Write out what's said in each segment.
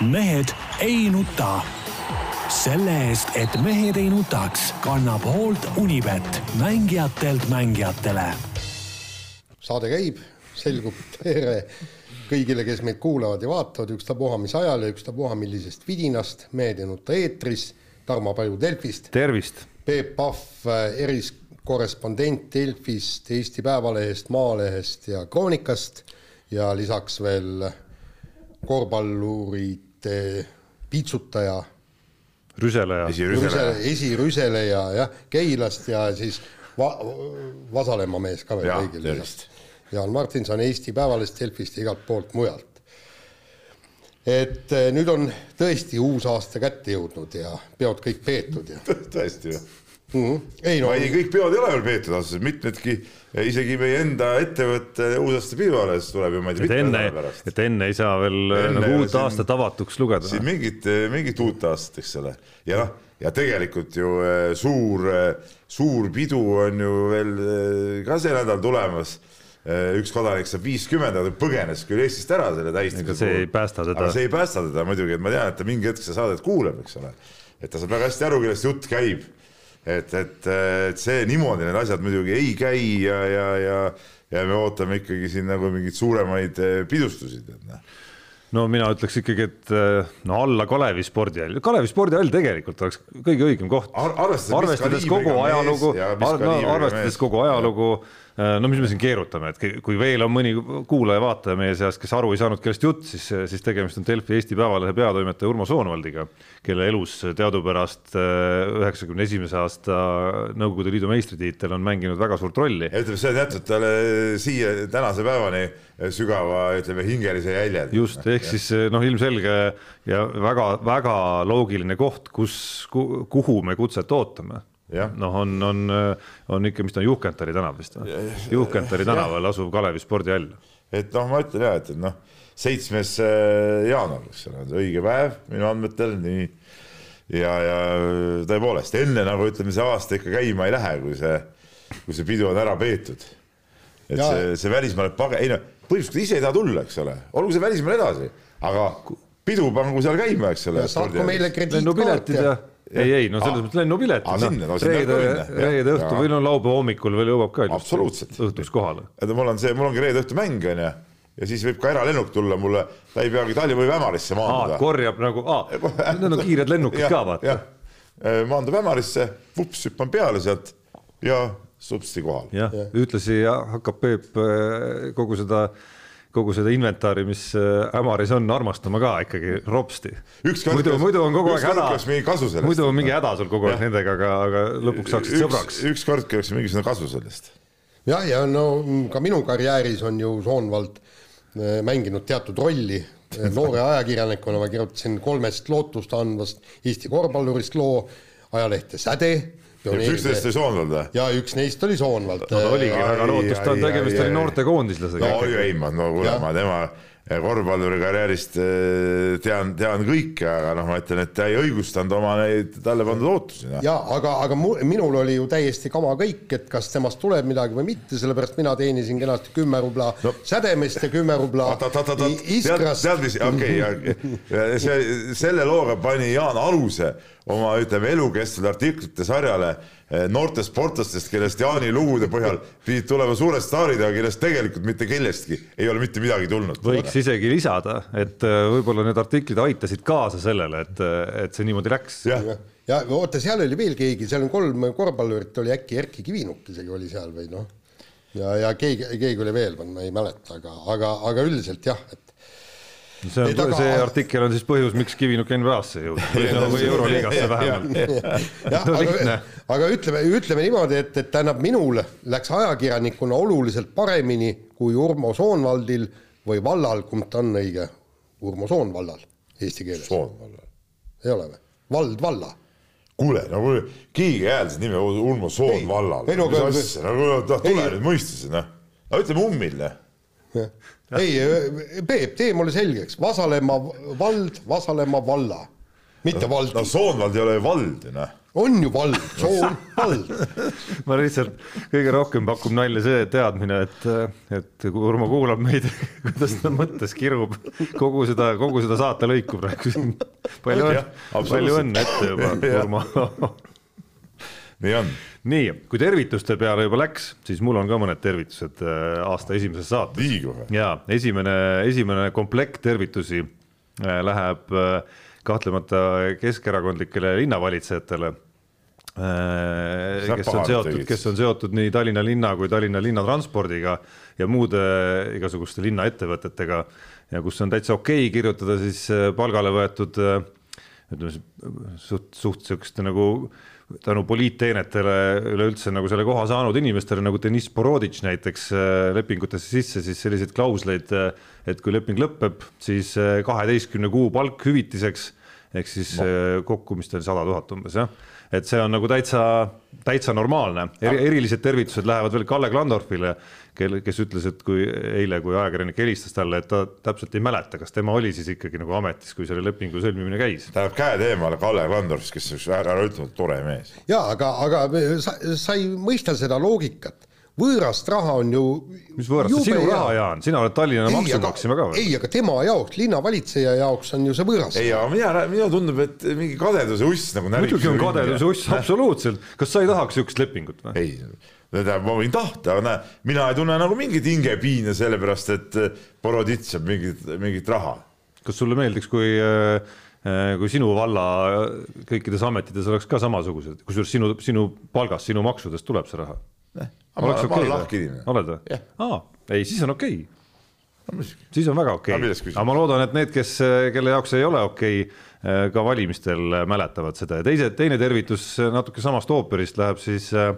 mehed ei nuta. selle eest, et mehed ei nutaks, kannab hoolt Unibet, mängijatelt mängijatele. saade käib, selgub tere kõigile, kes meid kuulavad ja vaatavad, ükstapuha mis ajal ja ükstapuha millisest vidinast, Mehed ei nuta eetris, Tarmo Paju Delfist. tervist! Peep Pahv, eriskorrespondent Delfist, Eesti Päevalehest, Maalehest ja Kroonikast ja lisaks veel korvpallurite piitsutaja. rüseleja. esirüseleja, esirüseleja jah, Keilast ja siis va-, Vasalemma mees ka veel kõigil. Jaan Martinson Eesti Päevalehest, Delfist ja igalt poolt mujalt. et nüüd on tõesti uus aasta kätte jõudnud ja peod kõik peetud ja tõesti või? Mm -hmm. ei no ei, kõik peod ei ole veel peetud ausalt, mitmedki, isegi meie enda ettevõtte uusaasta pidu alles tuleb ju ma ei tea, mitme nädala pärast. et enne ei saa veel enne nagu uut aastat avatuks lugeda. siin mingit, mingit uut aastat, eks ole, ja noh, ja tegelikult ju eh, suur, suur pidu on ju veel ka see nädal tulemas üks kodanik saab viiskümmend, aga ta põgenes küll Eestist ära selle tähistuse puhul. see ei päästa teda. aga see ei päästa teda muidugi, et ma tean, et ta mingi hetk seda saadet kuuleb, eks ole. et ta saab väga hästi aru, kellest jutt käib et, et, et see niimoodi need asjad muidugi ei käi ja, ja, ja, ja me ootame ikkagi siin nagu mingeid suuremaid eh, pidustusi, tead noh. No mina ütleks ikkagi, et eh, no alla Kalevi spordihall, Kalevi spordihall tegelikult oleks kõige õigem koht. Ar. arvestades, arvestades kogu ajalugu, no, arvestades kogu ajalugu Äh, no mis me siin keerutame, et kui veel on mõni kuulaja-vaataja meie seas, kes aru ei saanud, kellest jutt, siis, siis tegemist on Delfi Eesti Päevalehe peatoimetaja Urmo Soonvaldiga, kelle elus teadupärast äh, üheksakümne esimese aasta Nõukogude Liidu meistritiitel on mänginud väga suurt rolli. ütleme, see on jätnud talle siia tänase päevani sügava, ütleme, hingelise jälje. just, ehk siis noh, ilmselge ja väga-väga loogiline koht, kus, kuhu me kutset ootame noh, on, on, on ikka, mis ta on, Juhkentari tänav vist või? Juhkentari tänaval asuv Kalevi spordihall. et noh, ma ütlen ja, et, et noh, seitsmes äh, jaanuar, eks ole, õige päev minu andmetel, nii. ja, ja tõepoolest enne nagu ütleme, see aasta ikka käima ei lähe, kui see, kui see pidu on ära peetud. et ja. see, see välismaale page-, ei noh, põhimõtteliselt ise ei taha tulla, eks ole, olgu see välismaal edasi, aga pidu pangu seal käima, eks ole. saatku meile krediitkaart ja, ja ei, ei no selles mõttes lennupiletid no,, reede, reede õhtu või no laupäeva hommikul veel jõuab ka absoluutselt. õhtuks kohale. et mul on see, mul ongi reede õhtu mäng onju. Ja siis võib ka eralennuk tulla mulle, ta ei peagi Tallinna või Ämarisse maanduda. korjab nagu, need on kiired lennukid ka vaata. maandub Ämarisse, vups, hüppan peale sealt ja supsti kohal. jah, ühtlasi hakkab Peep äh, kogu seda kogu seda inventari, mis äh, Ämaris on, armastama ka ikkagi ropsti. muidu, muidu on kogu aeg häda, muidu on mingi häda sul kogu aeg nendega, aga, aga lõpuks saaksid sõbraks. ükskordki oleks mingisugune kasu sellest. jah, ja no ka minu karjääris on ju Soonvald äh, mänginud teatud rolli noore ajakirjanikuna ma kirjutasin kolmest lootust andvast Eesti korvpallurist loo ajalehte Säde üks neist oli Soonvald või? ja üks neist oli Soonvald. no ta oligi väga lootustandev, tegemist oli noortekoondislasega. no ei, ma, no kuule, ma tema korvpalluri karjäärist eh, tean, tean kõike, aga noh, ma ütlen, et ta ei õigustanud oma neid talle pandud ootusi. Noh. ja aga, aga mu, minul oli ju täiesti kama kõik, et kas temast tuleb midagi või mitte, sellepärast mina teenisin kenasti kümme rubla no. sädemest ja kümme rubla iskrast. tead, mis, okei see, selle looga pani Jaan aluse oma, ütleme, elukestvale artiklite sarjale Eh, noortest sportlastest, kellest Jaani lugude põhjal pidid tulema suured staarid, aga kellest tegelikult mitte kellestki ei ole mitte midagi tulnud. võiks isegi lisada, et eh, võib-olla need artiklid aitasid kaasa sellele, et, eh, et see niimoodi läks. ja, ja oota, seal oli veel keegi, seal on kolm korvpallurit, oli äkki Erkki Kivinuk isegi oli seal või noh, ja, ja keegi, keegi oli veel, ma ei mäleta, aga, aga, aga üldiselt jah, et see on, taga... see artikkel on siis põhjus, miks Kivinuk NBA-sse jõudis või, no, või Euroliigasse vähemalt. No, aga, aga ütleme, ütleme niimoodi, et, et tähendab, minul läks ajakirjanikuna oluliselt paremini kui Urmo Soonvaldil või vallal, kumb ta on õige, Urmo Soonvallal eesti keeles. Soonvallal. ei ole või? vald valla kuule, nagu keegi hääldas nime Urmo Soonvallal. mis asja, nagu noh, tule nüüd mõistused, noh. no ütleme ummil, noh ei, Peep, tee mulle selgeks, Vasalemma vald, Vasalemma valla. mitte vald. no Soonvald ei ole ju vald ju noh. On ju vald, Soon, vald. Ma lihtsalt kõige rohkem pakub nalja see teadmine, et, et kui Urmo kuulab meid, kuidas ta mõttes kirub. Kogu seda, kogu seda saatelõiku praegu siin. palju õnne, palju õnne ette juba, Urmo. Nii on. Nii, kui tervituste peale juba läks, siis mul on ka mõned tervitused äh, aasta esimeses saates. nii kohe? ja esimene, esimene komplekt tervitusi äh, läheb äh, kahtlemata keskerakondlikele linnavalitsejatele kes on seotud, kes on seotud nii Tallinna linna kui Tallinna linnatranspordiga ja muude igasuguste linnaettevõtetega ja kus on täitsa okei okay kirjutada siis palgale võetud ütleme suht, suht sihukeste nagu tänu poliitteenetele üleüldse nagu selle koha saanud inimestele nagu Deniss Boroditš näiteks äh, lepingutesse sisse siis selliseid klausleid, äh, et kui leping lõpeb, siis äh, kaheteistkümne kuu palk hüvitiseks ehk siis no. kokku, mis ta oli, sada tuhat umbes jah et see on nagu täitsa, täitsa normaalne Eri,, erilised tervitused lähevad veel Kalle Klandorfile, kel, kes ütles, et kui eile, kui ajakirjanik helistas talle, et ta täpselt ei mäleta, kas tema oli siis ikkagi nagu ametis, kui selle lepingu sõlmimine käis. tähendab käed eemale Kalle Klandorf, kes on äraütlemata tore mees. ja aga, aga sa, sa ei mõista seda loogikat võõrast raha on ju. mis võõrast, see sinu raha, Jaan, sina oled Tallinna maksumaksja ka või? ei, aga tema jaoks, linnavalitseja jaoks on ju see võõras. ei, aga mina, minule tundub, et mingi kadeduse uss nagu muidugi on kadeduse uss, absoluutselt. kas sa ei tahaks niisugust lepingut või? ei, tähendab, ma võin tahta, aga näe, mina ei tunne nagu mingit hingepiina sellepärast, et Boroditš saab mingit, mingit raha. kas sulle meeldiks, kui äh, kui sinu valla kõikides ametites oleks ka samasugused, kusjuures sinu, sinu palgast, sinu maksudest tuleb see raha ma olen lahke inimene. oled või? aa, ei, siis on okei okay. siis on väga okei okay., aga ma loodan, et need, kes, kelle jaoks ei ole okei okay,, ka valimistel mäletavad seda ja teise, teine tervitus natuke samast ooperist läheb siis äh,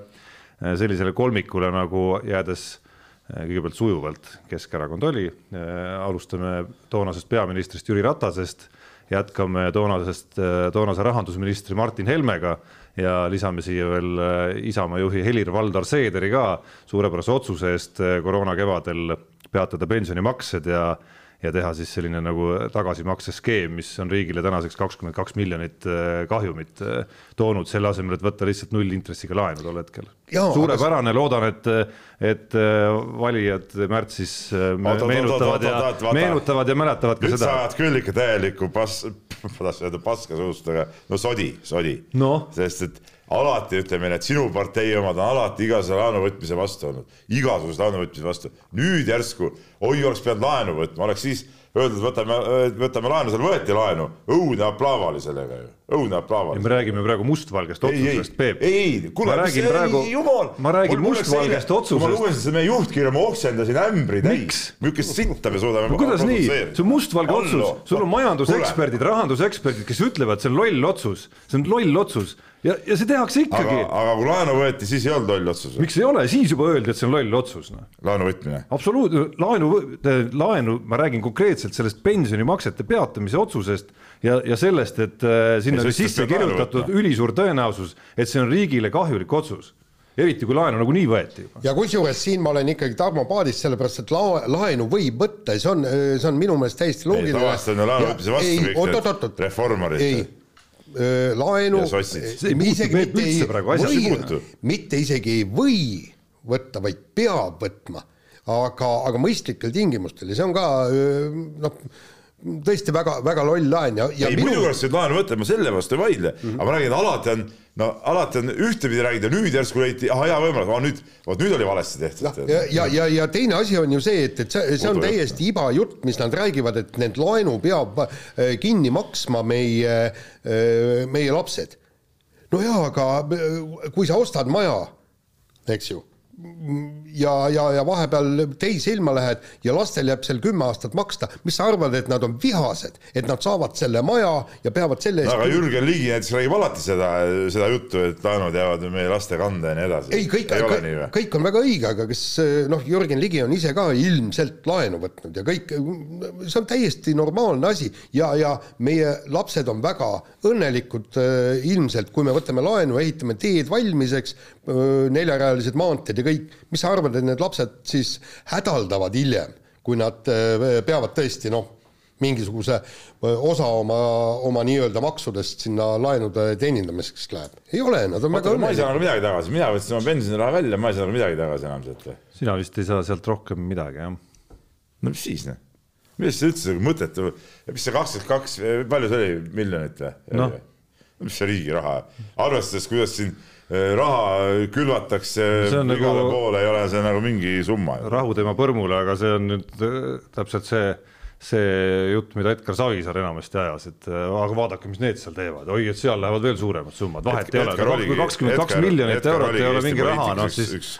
sellisele kolmikule nagu jäädes äh, kõigepealt sujuvalt Keskerakond oli, äh, alustame toonasest peaministrist Jüri Ratasest, jätkame toonasest, toonase rahandusministri Martin Helmega ja lisame siia veel äh, Isamaa juhi Helir-Valdor Seederi ka suurepärase otsuse eest äh, koroona kevadel peatada pensionimaksed ja ja teha siis selline nagu tagasimakseskeem, mis on riigile tänaseks kakskümmend kaks miljonit äh, kahjumit toonud, selle asemel, et võtta lihtsalt nullintressiga laenu tol hetkel. suurepärane, loodan, et, et valijad märtsis meenutavad ja, meenutavad ja mäletavad ka Nüüd seda. sa ajad küll ikka täielikku pass, ma tahtsin öelda paska suust, aga no sodi, sodi no.. sest et alati ütleme, et sinu partei omad on alati igasuguse laenu võtmise vastu olnud, igasuguse laenu võtmise vastu. nüüd järsku, oi, oleks pidanud laenu võtma, oleks siis öeldud, võtame, võtame laenu, seal võeti laenu, õudne aplaava oli sellega ju, õudne aplaava. me räägime praegu mustvalgest otsusest, Peep. ei, ei, kuule, ma räägin praegu, ma räägin mustvalgest otsusest. ma lugesin seda meie juhtkirja, ma oksendasin ämbri täis. niisugust sitta me suudame no,. kuidas nii, see on mustvalge otsus, sul on majanduseksperdid, rahanduseksperdid, kes ütlevad, see on loll otsus, see on loll otsus ja, ja see tehakse ikkagi. aga kui laenu võeti, siis ei olnud loll otsus. miks ei ole, siis juba öeldi, et see on loll otsus no.. laenu võtmine. absoluutselt, laenu, laenu, ma räägin konkreetselt sellest pensionimaksete peatamise otsusest ja, ja sellest, et äh, sinna oli sisse kirjutatud ülisuur tõenäosus, et see on riigile kahjulik otsus eriti kui laenu nagunii võeti. ja kusjuures siin ma olen ikkagi Tarmo paadis, sellepärast et la-, laenu võib võtta ja see on, see on minu meelest täiesti loogiline. tavaliselt on ju laenu võtmise vastu kõik need reformarid laenu, isegi mitte mitte isegi ei või võtta, vaid peab võtma, aga, aga mõistlikel tingimustel. Ja see on ka noh, tõesti väga, väga loll laen ja, ja ei minu... muidugi oleks võinud laenu võtta, ma selle vastu ei vaidle mm, -hmm. aga ma räägin, alati on, no alati on ühtepidi räägida, nüüd järsku leiti, ah hea võimalus, nüüd, vot nüüd oli valesti tehtud. ja, ja, ja, ja teine asi on ju see, et, et see, see on täiesti iba jutt, mis nad räägivad, et need laenu peab äh, kinni maksma meie, äh, meie lapsed. no jaa, aga äh, kui sa ostad maja, eks ju ja, ja, ja vahepeal teise ilma lähed ja lastel jääb seal kümme aastat maksta, mis sa arvad, et nad on vihased, et nad saavad selle maja ja peavad selle eest aga Jürgen Ligi näiteks räägib alati seda, seda juttu, et laenud jäävad meie laste kanda ja nii edasi. ei, kõik, kõik, kõik on väga õige, aga kas noh, Jürgen Ligi on ise ka ilmselt laenu võtnud ja kõik, see on täiesti normaalne asi. Ja, ja meie lapsed on väga õnnelikud ilmselt, kui me võtame laenu, ehitame teed valmiseks, neljarajalised maanteed ja kõik, mis sa arvad, et need lapsed siis hädaldavad hiljem, kui nad peavad tõesti noh, mingisuguse osa oma, oma nii-öelda maksudest sinna laenude teenindamiseks läheb. ei ole, nad on väga õnnelikud. ma ei saa nagu midagi tagasi, mina võtsin oma pensioniraha välja, ma ei saa nagu midagi tagasi enam sealt sina vist ei saa sealt rohkem midagi, jah? no mis siis, noh? millest see üldse mõttetu, mis see kakskümmend kaks, palju see oli, miljonit või no.? mis see riigi raha, arvestades, kuidas siin raha külvatakse igale nagu, poole, ei ole see nagu mingi summa. rahu tema põrmule, aga see on nüüd eh, täpselt see, see jutt, mida Edgar Savisaar enamasti ajas, et eh, aga vaadake, mis need seal teevad, oi, et seal lähevad veel suuremad summad, vahet ei ole, kui kakskümmend kaks miljonit eurot ei ole mingi raha, noh siis üks,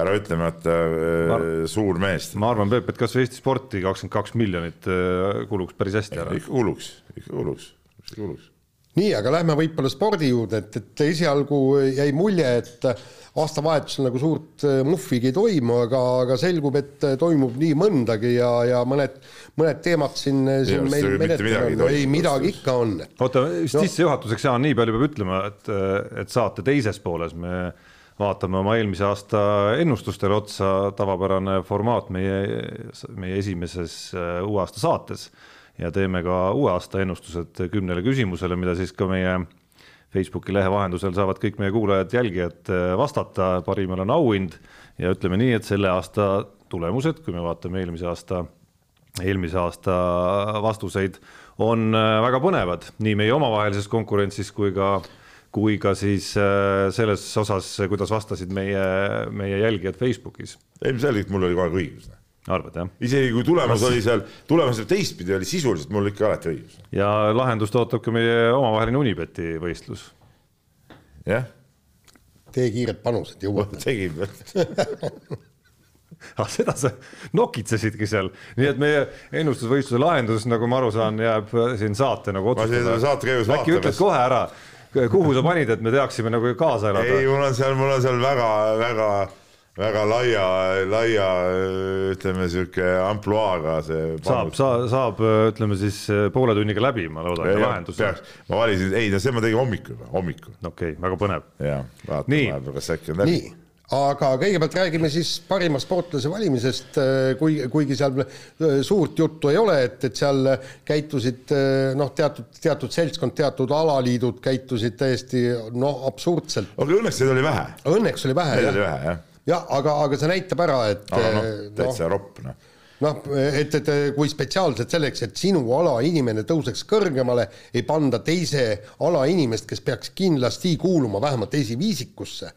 ära ütlemata äh, suur mees. ma arvan, Peep, et kasvõi Eesti sporti kakskümmend kaks miljonit äh, kuluks päris hästi ära. kuluks, ikka kuluks, ikka kuluks. Nii, aga lähme võib-olla spordi juurde, et, et esialgu jäi mulje, et aastavahetusel nagu suurt äh, muhvigi ei toimu, aga, aga selgub, et toimub nii mõndagi ja, ja mõned, mõned teemad siin, siin meil menetlenud, ei midagi ikka on. oota, sissejuhatuseks no. Jaan, nii palju peab ütlema, et, et saate teises pooles me vaatame oma eelmise aasta ennustustele otsa, tavapärane formaat meie, meie esimeses äh, uue aasta saates ja teeme ka uue aasta ennustused kümnele küsimusele, mida siis ka meie Facebooki lehe vahendusel saavad kõik meie kuulajad-jälgijad äh, vastata, parimal on auhind ja ütleme nii, et selle aasta tulemused, kui me vaatame eelmise aasta, eelmise aasta vastuseid, on äh, väga põnevad nii meie omavahelises konkurentsis kui ka kui ka siis äh, selles osas, kuidas vastasid meie, meie jälgijad Facebookis. ilmselgelt mul oli kogu aeg õigus. Arvad jah? isegi kui tulemus oli seal, tulemus teistpidi oli sisuliselt mul ikka alati õigus. ja lahendust ootab ka meie omavaheline Unibeti võistlus. jah. tee kiired panused, jõuad. tegin ah, seda sa nokitsesidki seal, nii et meie ennustusvõistluse lahendus, nagu ma aru saan, jääb siin saate nagu otsustada. äkki ütled kohe ära, kuhu sa panid, et me teaksime nagu kaasa elada? ei, mul on seal, mul on seal väga-väga väga laia, laia ütleme sihuke ampluaaga see. saab, saab, saab ütleme siis poole tunniga läbi, ma loodan, lahenduse. ma valisin, ei no see ma tegin hommikul, hommikul. okei okay,, väga põnev. ja, vaatame vahepeal, kas äkki on läbi. nii aga kõigepealt räägime siis parima sportlase valimisest, äh, kui, kuigi seal äh, suurt juttu ei ole, et, et seal käitusid äh, noh, teatud, teatud seltskond, teatud alaliidud käitusid täiesti noh, absurdselt. aga õnneks neid oli vähe. õnneks oli vähe, jah. oli vähe, jah. Jah, aga, aga see näitab ära, et aga noh, täitsa no, ropp, noh. Noh, et, et kui spetsiaalselt selleks, et sinu ala inimene tõuseks kõrgemale, ei panda teise ala inimest, kes peaks kindlasti kuuluma vähemalt esiviisikusse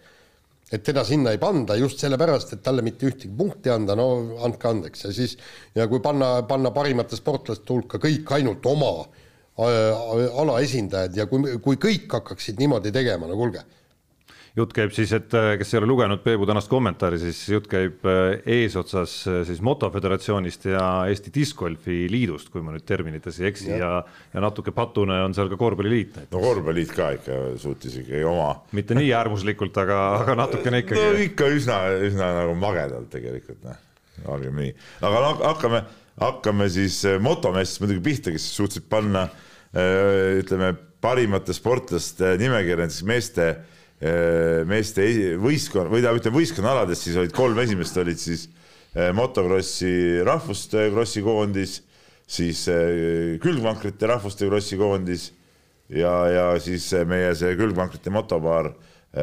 et teda sinna ei panda just sellepärast, et talle mitte ühtegi punkti anda, no andke andeks. Ja siis ja kui panna, panna parimate sportlaste hulka kõik ainult oma äh, ala esindajad ja kui, kui kõik hakkaksid niimoodi tegema, no kuulge jutt käib siis, et äh, kes ei ole lugenud Peebu tänast kommentaari, siis jutt käib äh, eesotsas äh, siis Motoföderatsioonist ja Eesti Discgolfi Liidust, kui ma nüüd terminites ei eksi ja, ja, ja natuke patune on seal ka korvpalliliit näiteks. no korvpalliliit ka ikka suutis ikkagi oma. mitte nii äärmuslikult, aga, aga natukene ikkagi. no ikka üsna, üsna nagu magedalt tegelikult noh, olgem nii, aga no hakkame, hakkame siis motomessist muidugi pihta, kes suutsid panna ütleme parimate sportlaste nimekirja näiteks meeste meeste võistkonna või tähendab, ütleme võistkonnaaladest siis olid kolm esimest olid siis äh, motokrossi rahvuste krossi koondis, siis äh, külgvankrite rahvuste krossi koondis ja, ja siis meie see külgvankrite motopaar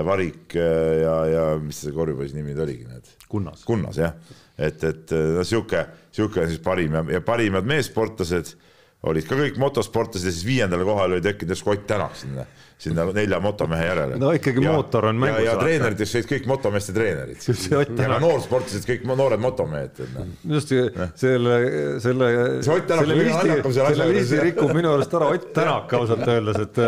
Varik ja, ja mis see korvpallis nimi oligi, need? Kunnas. Kunnas jah, et, et no sihuke, sihuke on siis parim ja, ja parimad meessportlased olid ka kõik motosportlased ja siis viiendale kohale oli tekkinud järsku Ott Tänak sinna, sinna nelja motomehe järele. no ikkagi ja, mootor on mängus. ja, ja treeneriteks olid kõik motomeeste treenerid. ja noorsportlased kõik noored motomehed. Noh. just selle, selle, selle listi, selle listi rikub minu arust ära Ott Tänak ausalt öeldes, et,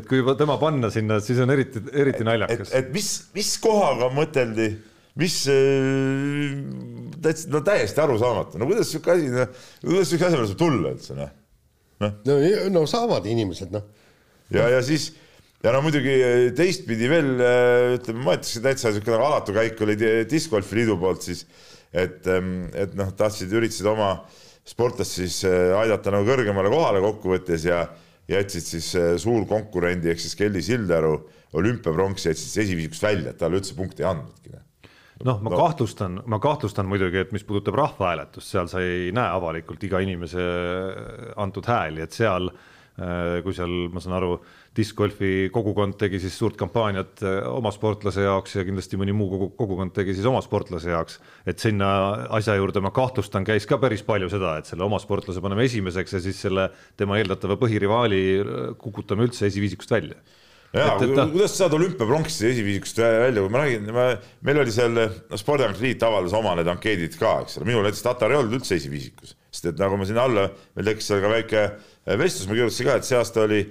et kui tema panna sinna, siis on eriti, eriti naljakas. et mis, mis kohaga mõteldi mis täitsa no täiesti arusaamatu, no kuidas sihuke asi, kuidas sihuke asi saab tulla üldse noh noh. no, no saavad inimesed, noh. ja, ja siis ja no muidugi teistpidi veel eh, ütleme, ma ütleks, täitsa niisugune nagu alatu käik oli discgolfi liidu poolt siis, et, ehm, et noh, tahtsid, üritasid oma sportlast siis eh, aidata nagu kõrgemale kohale kokkuvõttes ja jätsid siis suurkonkurendi ehk siis Kelly Sildaru olümpiapronksi jätsid siis esiviisikust välja, et talle üldse punkti ei andnudki. Noh. ma no. kahtlustan, ma kahtlustan muidugi, et mis puudutab rahvahääletust, seal sa ei näe avalikult iga inimese antud hääli, et seal äh, kui seal, ma saan aru, discgolfi kogukond tegi siis suurt kampaaniat äh, oma sportlase jaoks ja kindlasti mõni muu kogu, kogukond tegi siis oma sportlase jaoks. et sinna asja juurde ma kahtlustan, käis ka päris palju seda, et selle oma sportlase paneme esimeseks ja siis selle tema eeldatava põhirivaali äh, kukutame üldse esiviisikust välja jaa, kuidas sa saad olümpiapronksi esiviisikust välja, kui ma räägin, meil oli seal, no Spordiametite Liit avaldas oma need ankeedid ka, eks ole, minul näiteks Tatar ei olnud üldse esiviisikus, sest et nagu ma sinna alla, meil tekkis seal ka väike vestlus, ma kirjutasin ka, et see aasta oli,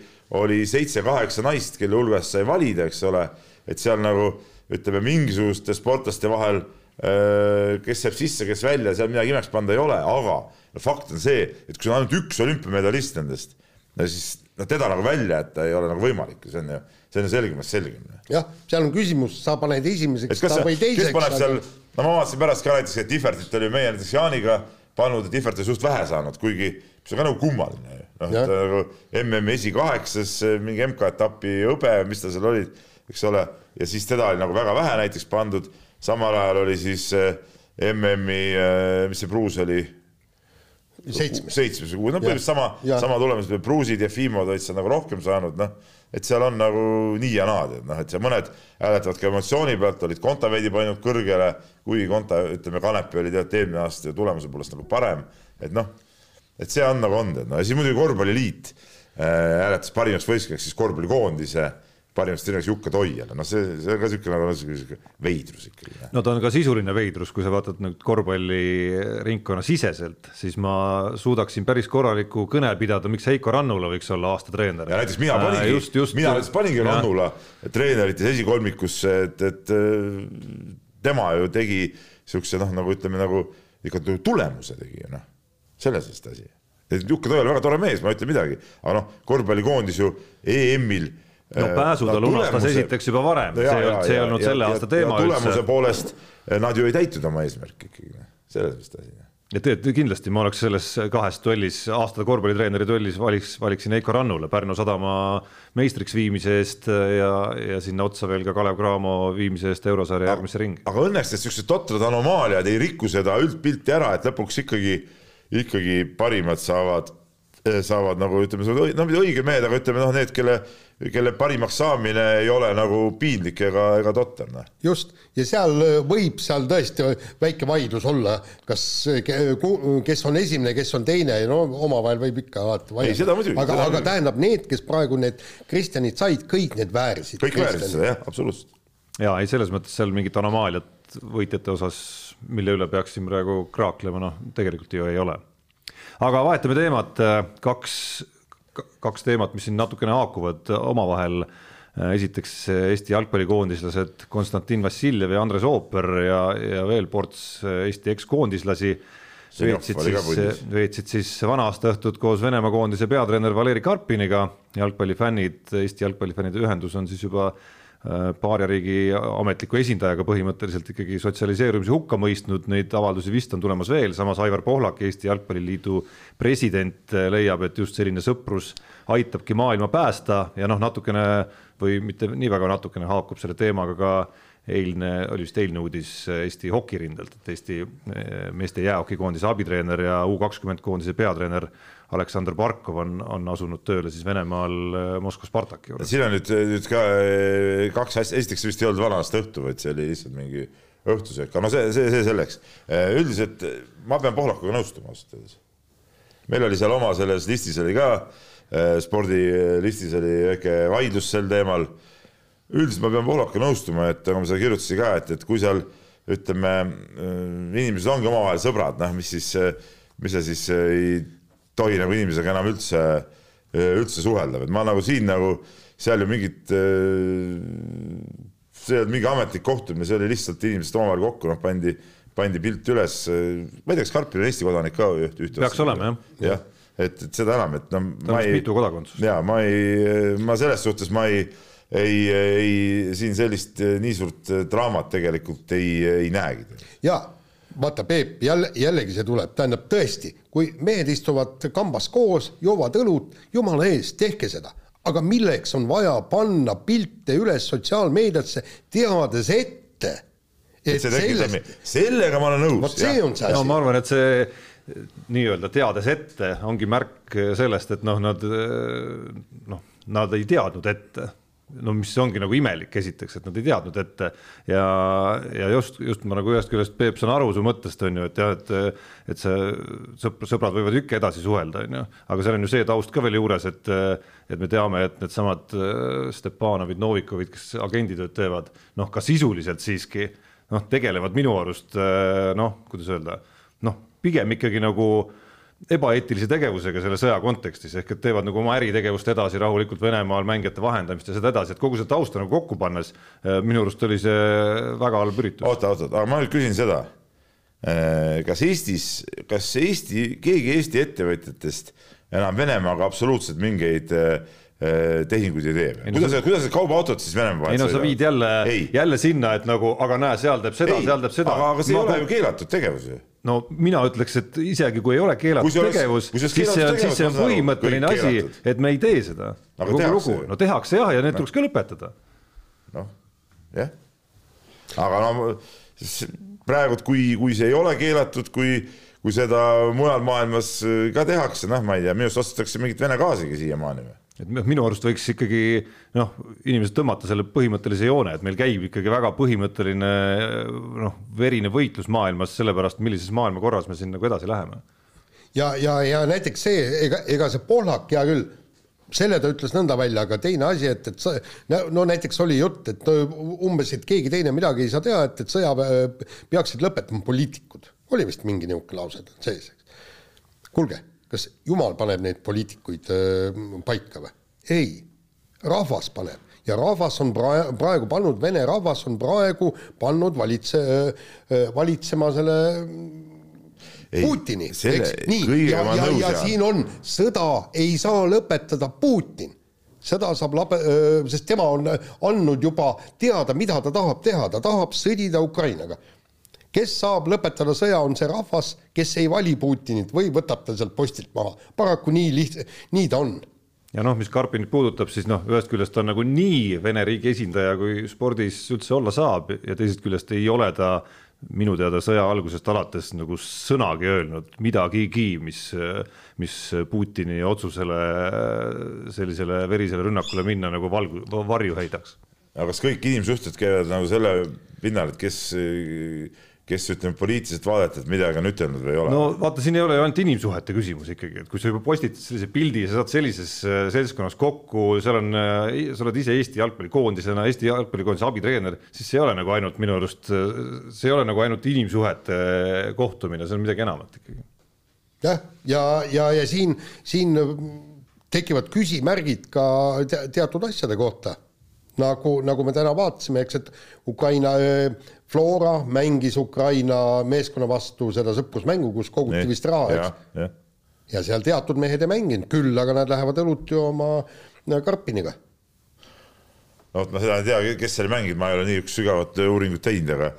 oli seitse-kaheksa naist, kelle hulgast sai valida, eks ole, et seal nagu ütleme, mingisuguste sportlaste vahel äh, kes jääb sisse, kes välja, seal midagi imeks panna ei ole, aga no fakt on see, et kui sul on ainult üks olümpiamedalist nendest, no siis no teda nagu välja jätta ei ole nagu võimalik, see on ju, see on ju selgemast selgem. jah, seal on küsimus, sa paned esimeseks ta või teiseks. kes paneb seal, no ma vaatasin pärast ka näiteks, et Tihvertit oli meie näiteks Jaaniga pannud ja Tihvert oli suht vähe saanud, kuigi see on ka nagu kummaline. noh, ta nagu MM-i esikaheksas mingi MK-etapi hõbe, mis ta seal oli, eks ole, ja siis teda oli nagu väga vähe näiteks pandud, samal ajal oli siis eh, MM-i, eh, mis see Bruus oli seitsmes, seitsmes no põhimõtteliselt sama, sama tulemus, Bruusid ja Fimod olid seal nagu rohkem saanud, noh, et seal on nagu nii ja naa, tead, noh, et seal mõned hääletavad ka emotsiooni pealt, olid Konta veidi pannud kõrgele, kuigi Konta, ütleme, Kanepi oli tead eelmine aasta tulemuse poolest nagu parem, et noh, et see on nagu on, tead, no ja siis muidugi korvpalliliit äh, hääletas parimaks võistkonnaks siis korvpallikoondise parimast treeneriks Jukka Toiala, noh, see, see on ka niisugune nagu veidrus ikkagi. no ta on ka sisuline veidrus, kui sa vaatad nüüd korvpalliringkonna siseselt, siis ma suudaksin päris korraliku kõne pidada, miks Heiko Rannula võiks olla aasta treener. ja näiteks mina paningi äh,, mina näiteks paningi ja. Rannula treenerites esikolmikusse, et, et äh, tema ju tegi niisuguse noh, nagu ütleme nagu ikka tulemuse tegi ju noh, selles vist asi. et Jukka Toial väga tore mees, ma ei ütle midagi, aga noh, korvpallikoondis ju EM-il no äh, pääsu ta lunastas esiteks juba varem, see ei olnud, see ei olnud selle aasta teema üldse. tulemuse poolest eh, nad ju ei täitnud oma eesmärki ikkagi, noh. selles vist asi. et tegelikult kindlasti ma oleks selles kahes duellis, aasta korvpallitreeneri duellis valiks, valiksin Heiko Rannule Pärnu sadama meistriks viimise eest ja, ja sinna otsa veel ka Kalev Cramo viimise eest eurosarja järgmisse ringi. aga õnneks need siuksed totrad anomaaliad ei riku seda üldpilti ära, et lõpuks ikkagi, ikkagi parimad saavad, saavad nagu ütleme, no mitte õiged mehed, aga ütleme noh, need, kelle kelle parimaks saamine ei ole nagu piinlik ega, ega totter, noh. just, ja seal äh, võib seal tõesti väike vaidlus olla, kas, kes on esimene, kes on teine, no omavahel võib ikka vaata vaielda. aga, aga tähendab, need, kes praegu need Kristjanid said, kõik need väärisid. kõik väärisid seda, jah, absoluutselt. ja ei, selles mõttes seal mingit anomaaliat võitjate osas, mille üle peaksin praegu kraaklema, noh, tegelikult ju ei ole. aga vahetame teemat, kaks kaks teemat, mis siin natukene haakuvad omavahel. esiteks Eesti jalgpallikoondislased Konstantin Vassiljev ja Andres Ooper ja, ja veel ports Eesti ekskoondislasi veetsid siis, veetsid siis vana-aastaõhtut koos Venemaa koondise peatreener Valeri Karpiniga. jalgpallifännid, Eesti Jalgpallifännide Ühendus on siis juba Äh, paariariigi ametliku esindajaga põhimõtteliselt ikkagi sotsialiseerumise hukka mõistnud, neid avaldusi vist on tulemas veel, samas Aivar Pohlak, Eesti Jalgpalliliidu president, äh, leiab, et just selline sõprus aitabki maailma päästa ja noh, natukene või mitte nii väga natukene haakub selle teemaga ka eilne, oli vist eilne uudis Eesti hokirindelt, et Eesti äh, meeste jäähokikoondise abitreener ja U kakskümmend koondise peatreener Aleksandr Barkov on, on asunud tööle siis Venemaal äh, Moskva Spartaki juures. siin on nüüd, nüüd ka äh, kaks asja, esiteks vist ei olnud vana-aasta õhtu, vaid see oli lihtsalt mingi õhtusöök, aga no see, see, see selleks. Äh, üldiselt ma pean Pohlakuga nõustuma ausalt öeldes. meil oli seal oma selles listis oli ka, spordilistis oli väike vaidlus sel teemal. üldiselt ma pean Pohlakuga nõustuma, et nagu ma seda kirjutasin ka, et, et kui seal ütleme, inimesed ongi omavahel sõbrad, noh, mis siis, mis sa siis ei tohi nagu inimesega enam üldse, üldse suhelda, et ma nagu siin nagu seal ju mingit, see ei olnud mingi ametlik kohtumine, see oli lihtsalt inimesed omavahel kokku, noh, pandi, pandi pilt üles. ma ei tea, kas Karpil on Eesti kodanik ka üht. peaks olema jah. jah, et, et seda enam, et no ma ei. mitu kodakondsust. ja ma ei, ma selles suhtes ma ei, ei, ei siin sellist nii suurt draamat tegelikult ei, ei näegi. ja vaata, Peep, jälle, jällegi see tuleb, tähendab tõesti, kui mehed istuvad kambas koos, joovad õlut, jumala eest, tehke seda. aga milleks on vaja panna pilte üles sotsiaalmeediasse, teades ette, et sellest... sellega ma olen nõus. vot see on see asi. no ma arvan, et see nii-öelda teades ette ongi märk sellest, et noh, nad noh, nad ei teadnud ette no mis ongi nagu imelik esiteks, et nad ei teadnud ette. Ja, ja just, just ma nagu ühest küljest Peep saan aru su mõttest on ju, et jah, et, et see sõpr, sõbrad võivad ikka edasi suhelda, on ju, aga seal on ju see taust ka veel juures, et, et me teame, et needsamad äh, Stepanovid, Novikovid, kes agenditööd teevad, noh, ka sisuliselt siiski noh, tegelevad minu arust äh, noh, kuidas öelda, noh, pigem ikkagi nagu ebaeetilise tegevusega selle sõja kontekstis ehk et teevad nagu oma äritegevust edasi rahulikult Venemaal mängijate vahendamist ja seda edasi, et kogu seda tausta nagu kokku pannes äh, minu arust oli see väga halb üritus. oota, oota, aga ma nüüd küsin seda. Äh, kas Eestis, kas Eesti, keegi Eesti ettevõtjatest enam Venemaaga absoluutselt mingeid äh, tehinguid ei tee kuidas sa..., kuidas need kaubaautod siis Venemaa vahel ei no sa viid jälle, jälle sinna, et nagu, aga näe, seal teeb seda, seal teeb seda. aga, aga see ei ole ju keelatud tegevus ju no mina ütleks, et isegi kui ei ole keelatud oleks, tegevus, siis see on, siis see on põhimõtteline asi, et me ei tee seda. kogu lugu, no tehakse jah, ja need no. tuleks ka lõpetada. noh, jah. aga no praegult, kui, kui see ei ole keelatud, kui, kui seda mujal maailmas ka tehakse, noh, ma ei tea, minu arust ostetakse mingit Vene gaasigi siiamaani või et minu arust võiks ikkagi noh, inimesed tõmmata selle põhimõttelise joone, et meil käib ikkagi väga põhimõtteline noh, verine võitlus maailmas selle pärast, millises maailmakorras me siin nagu edasi läheme. ja, ja, ja näiteks see, ega, ega see Pohlak, hea küll, selle ta ütles nõnda välja, aga teine asi, et, et sa, no näiteks oli jutt, et umbes, et keegi teine midagi ei saa teha, et, et sõjaväe peaksid lõpetama poliitikud. oli vist mingi niisugune lause sees, eks. kuulge kas jumal paneb neid poliitikuid äh, paika või? ei, rahvas paneb. Ja rahvas on praegu, praegu pannud, Vene rahvas on praegu pannud valitse, äh, äh, valitsema selle ei, Putini, eks, nii, ja, ja, ja siin on, sõda ei saa lõpetada Putin. Seda saab labe, sest tema on andnud juba teada, mida ta tahab teha, ta tahab sõdida Ukrainaga kes saab lõpetada sõja, on see rahvas, kes ei vali Putinit või võtab ta sealt postilt maha. paraku nii liht-, nii ta on ja noh, mis Karpinit puudutab, siis noh, ühest küljest ta on nagu nii Vene riigi esindaja, kui spordis üldse olla saab ja teisest küljest ei ole ta minu teada sõja algusest alates nagu sõnagi öelnud midagigi, mis, mis Putini otsusele sellisele verisele rünnakule minna nagu valgu, varju heidaks. aga kas kõik inimsuhted käivad nagu selle pinnal, et kes kes ütleme poliitiliselt vaadetelt midagi on ütelnud või ei ole. no vaata, siin ei ole ju ainult inimsuhete küsimus ikkagi, et kui sa juba postitad sellise pildi ja sa saad sellises äh, seltskonnas kokku, seal on, äh, sa oled ise Eesti jalgpallikoondisena, Eesti jalgpallikoondise abitreener, siis see ei ole nagu ainult minu arust, äh, see ei ole nagu ainult inimsuhete kohtumine, see on midagi enamat ikkagi. jah, ja, ja, ja siin, siin tekivad küsimärgid ka teatud asjade kohta nagu, nagu me täna vaatasime, eks, et Ukraina Flora mängis Ukraina meeskonna vastu seda sõprusmängu, kus koguti Nii, vist raha, eks. Ja. ja seal teatud mehed ei mänginud, küll aga nad lähevad õlut jooma Karpiniga. no vot, ma seda ei tea, kes seal mängib, ma ei ole nii sügavat uuringut teinud, aga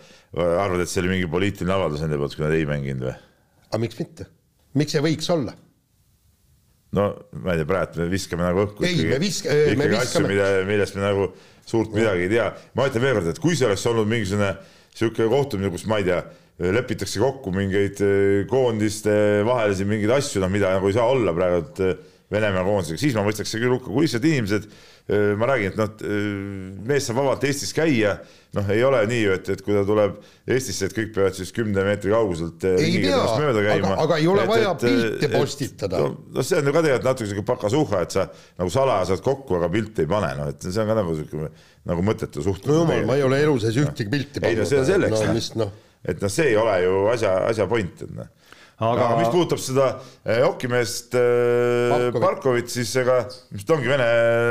arvad, et see oli mingi poliitiline avaldus nende poolt, kui nad ei mänginud või? aga miks mitte? miks ei võiks olla? no ma ei tea, praegu me viskame nagu õhku ei, ikkagi, visk, ikkagi viskame... asju, mida, millest me nagu suurt midagi ei tea. ma ütlen veel kord, et kui see oleks olnud mingisugune niisugune kohtumine, kus ma ei tea, lepitakse kokku mingeid eh, koondiste vahelisi mingeid asju, noh, mida nagu ei saa olla praegu eh, Venemaa koondisega, siis ma mõistaks küll hukka, kui lihtsalt inimesed, ma räägin, et noh, mees saab vabalt Eestis käia, noh, ei ole nii ju, et, et kui ta tuleb Eestisse, et kõik peavad siis kümne meetri kauguselt ei pea, aga, aga ei ole et, vaja et, pilte postitada. noh no, see on ju ka tegelikult natuke sihuke pakasuhha, et sa nagu salaja saad kokku, aga pilte ei pane, noh, et see on ka nagu sihuke nagu mõttetu suhtlus. no jumal, ma ei ole elu sees ühtegi pilti pannud. ei no see on selleks no,, noh. no. et noh, see ei ole ju asja, asja point, et noh aga, mis puudutab seda eh, hokimeest eh, Barkovit, siis ega, mis ta ongi Vene,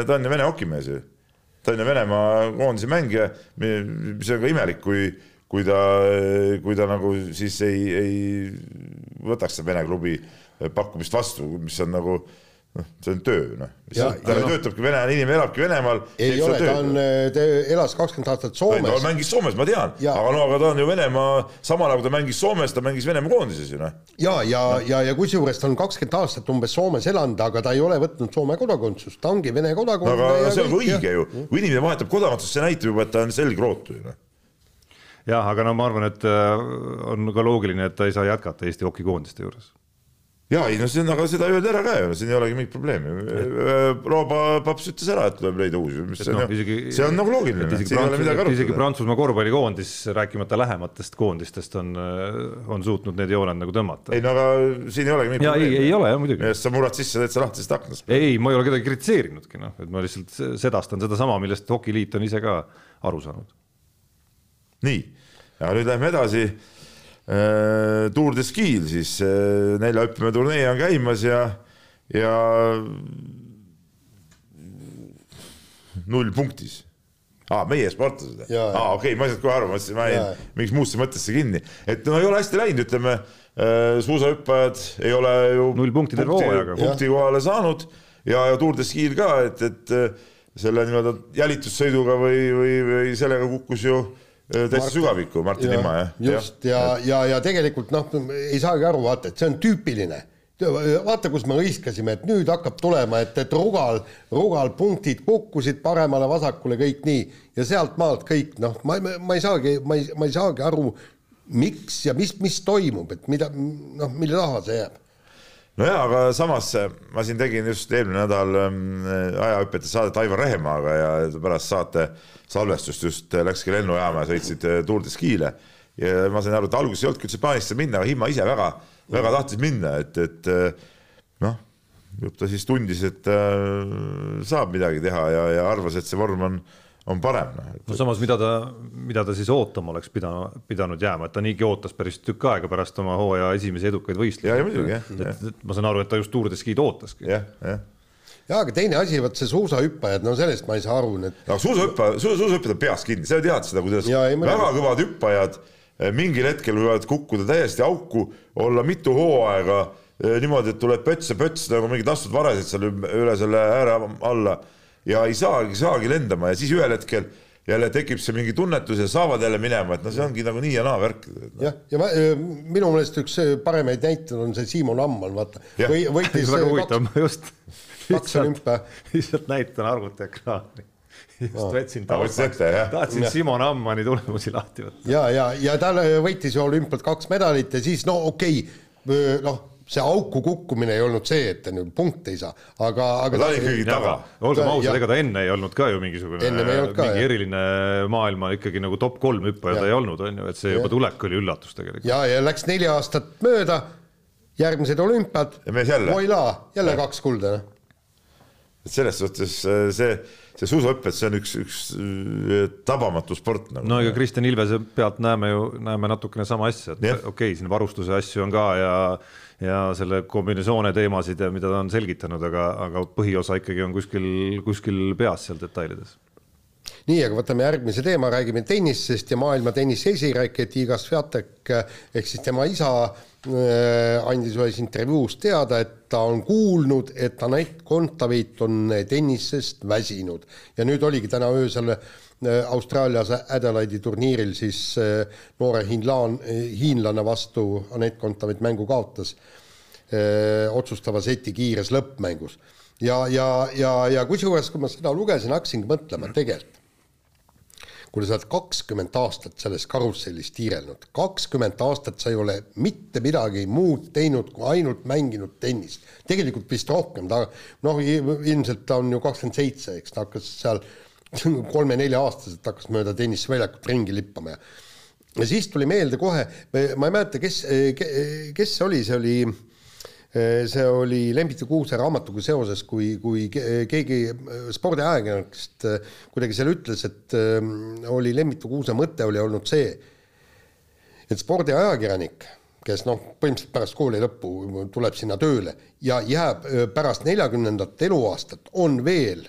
ta on ju Vene hokimees ju. ta on ju Venemaa koondise mängija, mis on ka imelik, kui, kui ta, kui ta nagu siis ei, ei võtaks seda Vene klubi pakkumist vastu, mis on nagu noh, see on töö, noh. ta no. töötabki Vene, inimene elabki Venemaal. ei ole, ta on, ta elas kakskümmend aastat Soomes. ta mängis Soomes, ma tean, aga no aga ta on ju Venemaa, sama nagu ta mängis Soomes, ta mängis Venemaa koondises ju noh. ja, ja no., ja, ja kusjuures ta on kakskümmend aastat umbes Soomes elanud, aga ta ei ole võtnud Soome kodakondsust, ta ongi Vene kodakondsuse no,. aga see on õige ju, kui inimene vahetab kodakondsust, see näitab juba, et ta on selgrootu ju noh jah, aga no ma arvan, et on ka loogiline, et ta ei saa jätkata Eesti hokikoondiste juures ja ei no see on, aga seda öeldi ära ka ju, siin ei olegi mingit probleemi. Rooba paps ütles ära, et tuleb leida uusi, mis see on no, ju, see on nagu loogiline. isegi, isegi Prantsusmaa korvpallikoondis, rääkimata lähematest koondistest, on, on suutnud need jooned nagu tõmmata. ei no aga siin ei olegi mingit probleemi. ei, ei ole jah muidugi. sa murrad sisse täitsa lahtisest aknast. ei, ma ei ole kedagi kritiseerinudki noh, et ma lihtsalt sedastan sedasama, millest Hokiliit on ise ka aru saanud. nii, ja nüüd lähme edasi Tour de Ski'l siis äh, nelja hüppemäe turnee on käimas ja, ja null punktis. Aa ah,, meie sportlased? aa, okei okay,, ma ei saanud kohe aru, ma mõtlesin, ma jäin mingisse muusse mõttesse kinni, et no ei ole hästi läinud, ütleme äh, suusahüppajad ei ole ju null punkti terve hooajaga. punkti kohale saanud ja, ja Tour de Ski'l ka, et, et selle nii-öelda jälitussõiduga või, või, või sellega kukkus ju äh, täitsa sügavikku, Martin Imma, jah. just ja, ja, ja, ja tegelikult noh, ei saagi aru, vaata, et see on tüüpiline. Vaata, kus me hõiskasime, et nüüd hakkab tulema, et, et Rugal, Rugal punktid kukkusid paremale-vasakule kõik nii ja sealtmaalt kõik noh, ma, ma ei saagi, ma ei, ma ei saagi aru, miks ja mis, mis toimub, et mida noh, mille taha see jääb nojaa, aga samas ma siin tegin just eelmine nädal ähm, ajahüpete saadet Aivar Rehemaaga ja pärast saate salvestust just läkski lennujaama ja sõitsid äh, Tour de Ski'le. ja ma sain aru, et alguses ei olnudki üldse plaanis minna, aga Himma ise väga, väga tahtis minna, et, et äh, noh, ta siis tundis, et äh, saab midagi teha ja, ja arvas, et see vorm on on parem. Noh, no samas, mida ta, mida ta siis ootama oleks pidanud, pidanud jääma, et ta niigi ootas päris tükk aega pärast oma hooaja esimesi edukaid võistlusi. ja, ja muidugi jah. et, ma saan aru, et ta just Tour de Ski'd ootaski. jah, jah jaa, aga teine asi, vot see suusahüppajad, no sellest ma ei saa aru, need. aga suusahüppa, suusahüppajad on peas kinni, sa ju tead seda, kuidas ja, ei, väga kõvad hüppajad eh, mingil hetkel võivad kukkuda täiesti auku, olla mitu hooaega eh, niimoodi, et tuleb pöts ja pöts nagu mingid astud varesed seal üle selle ääre alla ja ei saagi, saagi lendama ja siis ühel hetkel jälle tekib see mingi tunnetus ja saavad jälle minema, et no see ongi nagu nii ja naa värk no.. jah, ja ma, minu meelest üks paremaid näiteid on see Siimon Ammal, vaata. või võitis väga huvitav, ma just kaks olümpia. lihtsalt näitan arvutiekraani just no. võtsin taustaks, tahtsin Simon Ammani tulemusi lahti võtta. ja, ja, ja ta võitis ju olümpialt kaks medalit ja siis no okei okay,, noh see auku kukkumine ei olnud see, et ta nüüd punkte ei saa, aga, aga ta oli ikkagi taga. olgem ausad, ega ta enne ei olnud ka ju mingisugune olnud ka, mingi jah. eriline maailma ikkagi nagu top kolm hüppaja ta ei olnud, on ju, et see juba tulek oli üllatus tegelikult. ja, ja läks neli aastat mööda, järgmised olümpiad, voilaa, jälle kaks kulda, noh. Et selles suhtes äh, see see suusahüpe, see on üks, üks äh, tabamatu sport nagu. no ega Kristjan Ilvese pealt näeme ju, näeme natukene sama asja, et okei okay,, siin varustuse asju on ka ja ja selle kombinesoone teemasid ja mida ta on selgitanud, aga, aga põhiosa ikkagi on kuskil, kuskil peas seal detailides nii, aga võtame järgmise teema, räägime tennisest ja maailma tennise esiräkket Iga Sviatek ehk siis tema isa äh, andis ühes intervjuus teada, et ta on kuulnud, et Anett Kontaveit on tennisest väsinud. Ja nüüd oligi täna öösel äh, Austraalias Adelaide'i turniiril siis äh, noore hiinlaan, hiinlane vastu Anett Kontaveit mängu kaotas öö, otsustava seti kiires lõppmängus. Ja, ja, ja, ja kusjuures, kui ma seda lugesin, hakkasingi mõtlema tegelikult, kuule, sa oled kakskümmend aastat selles karussellis tiirelnud, kakskümmend aastat sa ei ole mitte midagi muud teinud, kui ainult mänginud tennist. tegelikult vist rohkem, ta noh, ilmselt ta on ju kakskümmend seitse, eks. Ta hakkas seal kolme-nelja-aastaselt hakkas mööda tenniseväljakut ringi lippama ja ja siis tuli meelde kohe, ma ei mäleta, kes, kes see oli, see oli see oli Lembit ja Kuuse raamatuga seoses, kui, kui keegi eh, spordiajakirjanikest eh, kuidagi seal ütles, et oli Lembit ja Kuuse mõte oli olnud see, et spordiajakirjanik, kes noh, põhimõtteliselt pärast kooli lõppu tuleb sinna tööle ja jääb pärast neljakümnendat eluaastat, on veel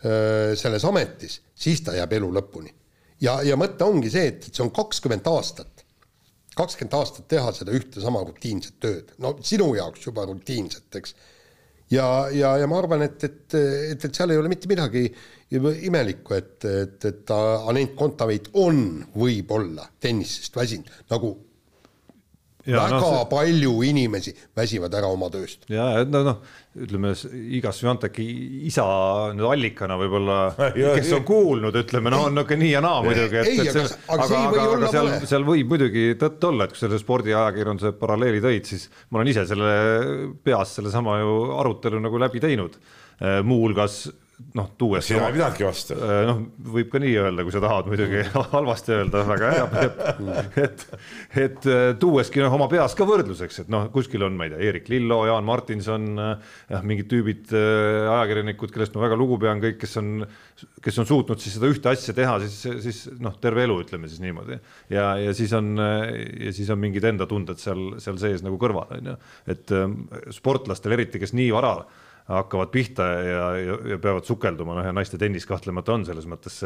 selles ametis, siis ta jääb elu lõpuni. ja, ja mõte ongi see, et see on kakskümmend aastat kakskümmend aastat teha seda ühte sama rutiinset tööd, no sinu jaoks juba rutiinset, eks. ja, ja, ja ma arvan, et, et, et, et seal ei ole mitte midagi imelikku, et, et, et Anent Kontaveit on võib-olla tennisest väsinud, nagu väga no, see... palju inimesi väsivad ära oma tööst. ja, no noh, ütleme iga Svianteki isa nüüd allikana võib-olla, kes on kuulnud, ütleme noh, on niisugune nii ja naa muidugi, et, et see, aga, aga, aga, aga seal, seal võib muidugi tõtt olla, et kui selle spordiajakirjanduse paralleeli tõid, siis ma olen ise selle peas sellesama ju arutelu nagu läbi teinud. Muuhulgas noh, tuues. sina ei pidanudki vastu. Äh, noh, võib ka nii öelda, kui sa tahad muidugi halvasti öelda, väga hea, et, et, et äh, tuueski noh, oma peas ka võrdluseks, et noh, kuskil on, ma ei tea, Eerik Lillo, Jaan Martinson, jah, mingid tüübid, äh, ajakirjanikud, kellest ma väga lugu pean, kõik, kes on, kes on suutnud siis seda ühte asja teha, siis, siis noh, terve elu ütleme siis niimoodi ja, ja siis on ja siis on mingid enda tunded seal, seal sees nagu kõrval on ju, et sportlastel eriti, kes nii vara hakkavad pihta ja, ja, ja peavad sukelduma, noh ja naiste tennis kahtlemata on selles mõttes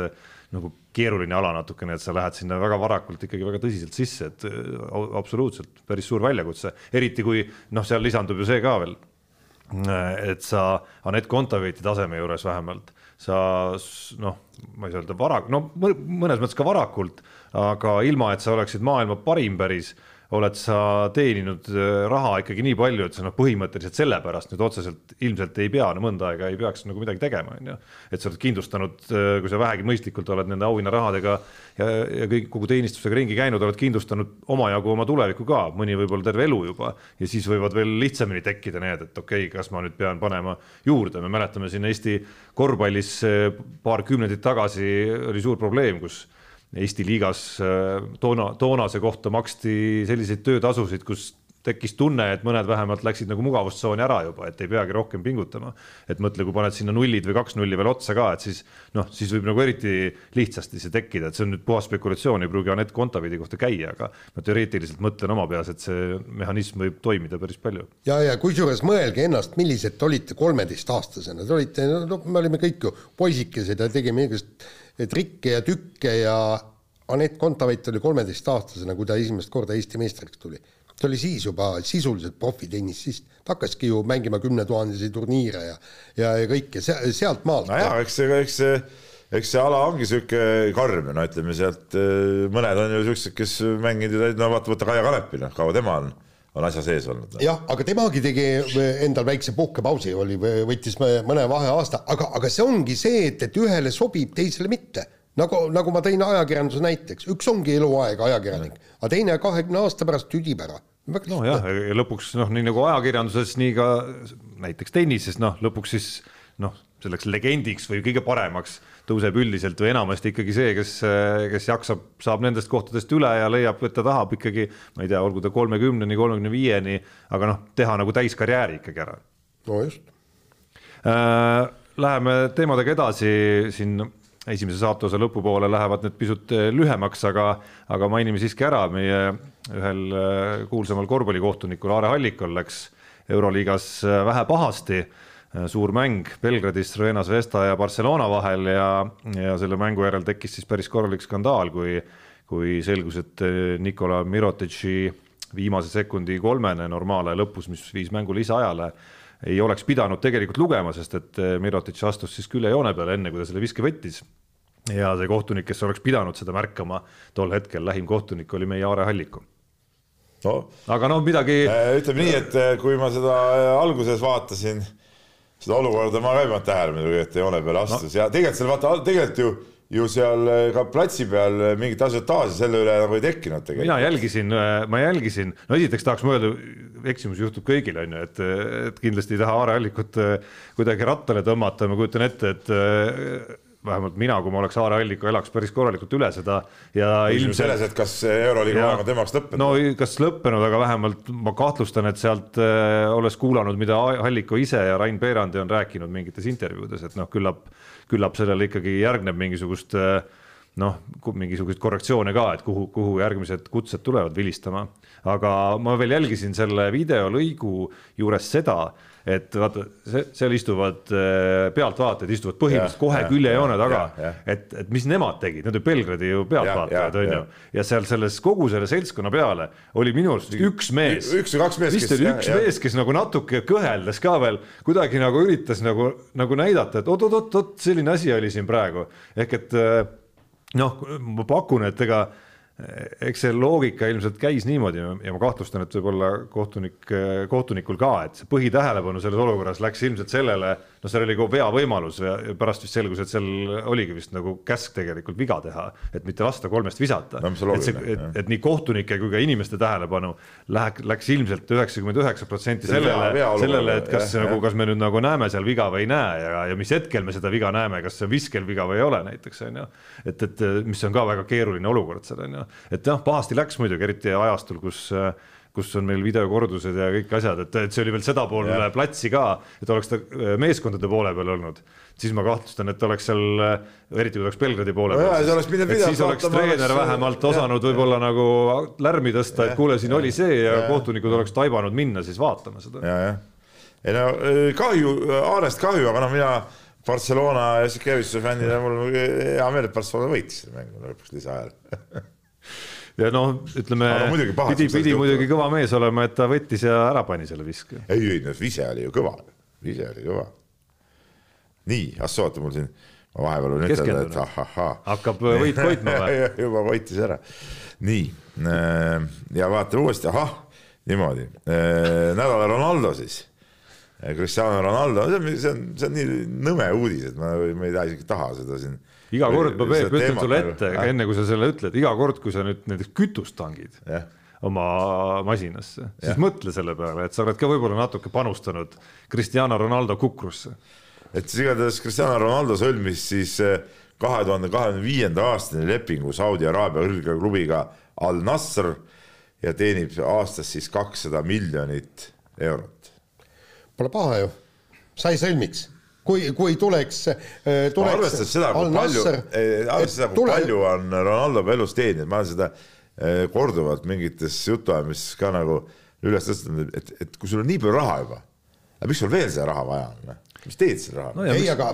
nagu keeruline ala natukene, et sa lähed sinna väga varakult ikkagi väga tõsiselt sisse, et absoluutselt päris suur väljakutse, eriti kui noh, seal lisandub ju see ka veel, et sa Anett Kontaveiti taseme juures vähemalt, sa noh, ma ei saa öelda vara, no mõnes mõttes ka varakult, aga ilma, et sa oleksid maailma parim päris oled sa teeninud äh, raha ikkagi nii palju, et sa noh, põhimõtteliselt sellepärast nüüd otseselt ilmselt ei pea no, mõnda aega ei peaks nagu midagi tegema, on ju. et sa oled kindlustanud, äh, kui sa vähegi mõistlikult oled nende auhinnarahadega ja, ja kõik kogu teenistusega ringi käinud, oled kindlustanud omajagu oma tulevikku ka, mõni võib-olla terve elu juba ja siis võivad veel lihtsamini tekkida need, et okei okay,, kas ma nüüd pean panema juurde, me mäletame siin Eesti korvpallis äh, paar kümnendit tagasi oli suur probleem, kus Eesti liigas äh, toona, toonase kohta maksti selliseid töötasusid, kus tekkis tunne, et mõned vähemalt läksid nagu mugavustsooni ära juba, et ei peagi rohkem pingutama. et mõtle, kui paned sinna nullid või kaks nulli veel otsa ka, et siis noh, siis võib nagu eriti lihtsasti see tekkida, et see on nüüd puhas spekulatsioon, ei pruugi Anett Kontavidi kohta käia, aga ma teoreetiliselt mõtlen oma peas, et see mehhanism võib toimida päris palju. ja, ja kusjuures mõelge ennast, millised te olite kolmeteistaastasena, te olite, no me olime kõik ju poisikesed ja tegime igast trikke ja tükke ja Anett Kontaveit oli kolmeteistaastasena, kui ta esimest korda Eesti meistriks tuli. ta oli siis juba sisuliselt profitennisist, ta hakkaski ju mängima kümnetuhandesi turniire ja, ja, ja kõike sealt maalt. nojah, eks see, eks see, eks see ala ongi sihuke karm no ütleme sealt mõned on ju siuksed, kes mänginud, no vaata, võta Kaia Kanepi, noh, kaua tema on on asja sees olnud. jah, aga temagi tegi endal väikse puhkepausi, oli, võttis mõne vaheaasta, aga, aga see ongi see, et, et ühele sobib, teisele mitte nagu, nagu ma tõin ajakirjanduse näiteks, üks ongi eluaeg ajakirjanik, aga teine kahekümne aasta pärast tüdib ära. nojah, ja lõpuks noh, nii nagu ajakirjanduses, nii ka näiteks tennises, noh, lõpuks siis noh, selleks legendiks või kõige paremaks tõuseb üldiselt või enamasti ikkagi see, kes, kes jaksab, saab nendest kohtadest üle ja leiab, et ta tahab ikkagi, ma ei tea, olgu ta kolmekümneni, kolmekümne viieni, aga noh, teha nagu täiskarjääri ikkagi ära. no just äh,. Läheme teemadega edasi siin esimese saateosa lõpupoole lähevad need pisut eh, lühemaks, aga, aga mainime siiski ära meie ühel eh, kuulsamal korvpallikohtunikul Aare Hallikul läks Euroliigas eh, vähe pahasti. Suur mäng Belgradis, Crvena Zvezda ja Barcelona vahel ja, ja selle mängu järel tekkis siis päris korralik skandaal, kui, kui selgus, et Nikola Mirotici viimase sekundi kolmene normaale lõpus, mis viis mängu lisaajale ei oleks pidanud tegelikult lugema, sest et eh, Mirotic astus siis küll joone peale, enne kui ta selle viske võttis. ja see kohtunik, kes oleks pidanud seda märkama tol hetkel, lähim kohtunik oli meie Aare Halliku no aga noh, midagi. Äh, ütleme nii, et äh, kui ma seda äh, alguses vaatasin, seda olukorda ma ka ei pannud tähele, et joone peale astus no. ja tegelikult seal vaata, tegelikult ju ju seal eh, ka platsi peal eh, mingit asiotaaži selle üle nagu ei tekkinud tegelikult. mina jälgisin, eh, ma jälgisin, no esiteks tahaks mõelda, eksimus juhtub kõigil, on ju, et, et kindlasti ei taha Aare Allikut kuidagi rattale tõmmata, ma kujutan ette, et vähemalt mina, kui ma oleks Aare Alliku, elaks päris korralikult üle seda ja ilmselt selles, et kas Euroliiga aeg on temaks lõppenud? no kas lõppenud, aga vähemalt ma kahtlustan, et sealt äh, olles kuulanud, mida Alliku ise ja Rain Peerandi on rääkinud mingites intervjuudes, et noh, küllap küllap sellele ikkagi järgneb mingisugust noh, mingisuguseid korrektsioone ka, et kuhu, kuhu järgmised kutsed tulevad vilistama. aga ma veel jälgisin selle videolõigu juures seda, et vaata, seal istuvad äh, pealtvaatajad, istuvad põhimõtteliselt kohe küljejoone taga, et, et mis nemad tegid, need olid Belgradi ju pealtvaatajad, on ju. ja seal selles kogu selle seltskonna peale oli minu arust üks mees. üks või kaks meest. vist oli üks ja, mees, kes nagu natuke kõheldes ka veel kuidagi nagu üritas nagu, nagu näidata, et oot-oot-oot, selline asi oli siin praegu ehk et äh, noh, ma pakun, et ega eks see loogika ilmselt käis niimoodi ja ma kahtlustan, et võib-olla kohtunik, kohtunikul ka, et see põhitähelepanu selles olukorras läks ilmselt sellele, no seal oli ka veavõimalus ja pärast vist selgus, et seal oligi vist nagu käsk tegelikult viga teha, et mitte lasta kolmest visata no,. et see, et, et nii kohtunike kui ka inimeste tähelepanu läheb, läks ilmselt üheksakümmend üheksa protsenti sellele, sellele, et kas jah, nagu, kas me nüüd nagu näeme seal viga või ei näe ja, ja mis hetkel me seda viga näeme, kas see on viskel viga või ei ole näiteks on ju. et, et mis on ka väga keeruline olukord seal on ju et jah, pahasti läks muidugi, eriti ajastul, kus kus on meil videokordused ja kõik asjad, et, et see oli veel seda pool ja. platsi ka, et oleks ta äh, meeskondade poole peal olnud, siis ma kahtlustan, et oleks seal, eriti kui oleks Belgradi poole peal no, siis, siis oleks treener oleks... vähemalt osanud võib-olla nagu lärmi tõsta, et kuule, siin oli see ja, ja kohtunikud oleks taibanud minna siis vaatama seda. ja, jah, ei no äh, kahju, Aarest kahju, aga noh, mina Barcelona ja Sikevituse fännina mul hea meel, et Barcelona võitis selle mängu lõpuks lisaajal ja noh, ütleme pidi, pidi muidugi kõva mees olema, et ta võttis ja ära pani selle viske. ei, ei, no vise oli ju kõva, vise oli kõva. nii, ah oota, mul siin, ma vahepeal võin ütelda, et ahahhaa. hakkab võit hoidma või juba võitis ära. nii, äh, ja vaatame uuesti, ahah, niimoodi, äh, nädala Ronaldo siis. Cristiano Ronaldo, see on, see on, see on nii nõme uudis, et ma, ma ei taha isegi taha seda siin iga kord ma Peep ütlen sulle ette, enne kui sa selle ütled, iga kord, kui sa nüüd näiteks kütust tangid yeah. oma masinasse, siis yeah. mõtle selle peale, et sa oled ka võib-olla natuke panustanud Cristiano Ronaldo kukrusse. et siis igatahes Cristiano Ronaldo sõlmis siis eh, kahe tuhande kahekümne viienda aastani lepingu Saudi Araabia kõrgeklubiga Al Nasr ja teenib aastas siis kakssada miljonit eurot. Pole paha ju, sai sõlmiks kui, kui tuleks, äh, tuleks. arvestades seda, kui palju, arvestades seda, kui tule... palju on Ronaldo elus teeninud, ma olen seda äh, korduvalt mingites jutuajamistes ka nagu üles tõstnud, et, et kui sul on nii palju raha juba, miks sul veel seda raha vaja on? Noh? mis teed selle rahaga no,? ei, aga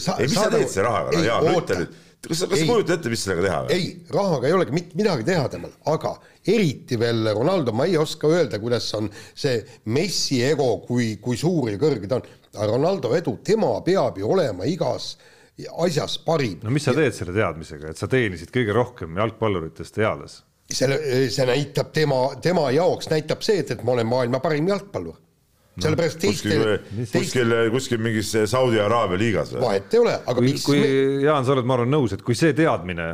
sa, ei, mis sa teed selle rahaga, Jaan, ütle nüüd kas sa, kas sa kujutad ette, mis sellega teha või? ei, rahaga ei olegi mitte midagi teha temal, aga eriti veel Ronaldo, ma ei oska öelda, kuidas on see Messi ego, kui, kui suur ja kõrge ta on. Ronaldo edu, tema peab ju olema igas asjas parim. no mis sa teed selle teadmisega, et sa teenisid kõige rohkem jalgpalluritest eales? selle, see näitab tema, tema jaoks näitab see, et, et ma olen maailma parim jalgpallur sellepärast teistel kuskil, kuskil, kuskil mingis Saudi Araabia liigas või? vahet ei ole, aga kui, miks kui me... Jaan, sa oled, ma arvan, nõus, et kui see teadmine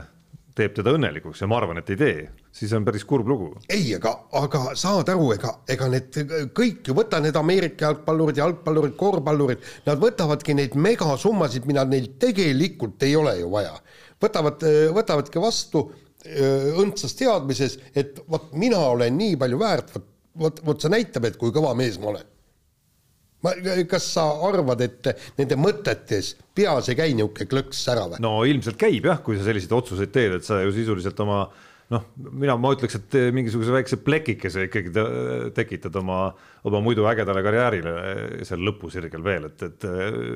teeb teda õnnelikuks ja ma arvan, et ei tee, siis on päris kurb lugu. ei, aga, aga saad aru, ega, ega need kõik ju, võta need Ameerika jalgpallurid, jalgpallurid, korvpallurid, nad võtavadki neid megasummasid, mida neil tegelikult ei ole ju vaja. võtavad, võtavadki vastu õndsas teadmises, et vot mina olen nii palju väärt, vot, vot, vot see näitab, et kui kõva mees ma olen ma, kas sa arvad, et nende mõtetes peas ei käi niisugune klõks ära või? no ilmselt käib jah, kui sa selliseid otsuseid teed, et sa ju sisuliselt oma noh, mina, ma ütleks, et mingisuguse väikse plekikese ikkagi te, tekitad oma, oma muidu ägedale karjäärile seal lõpusirgel veel, et, et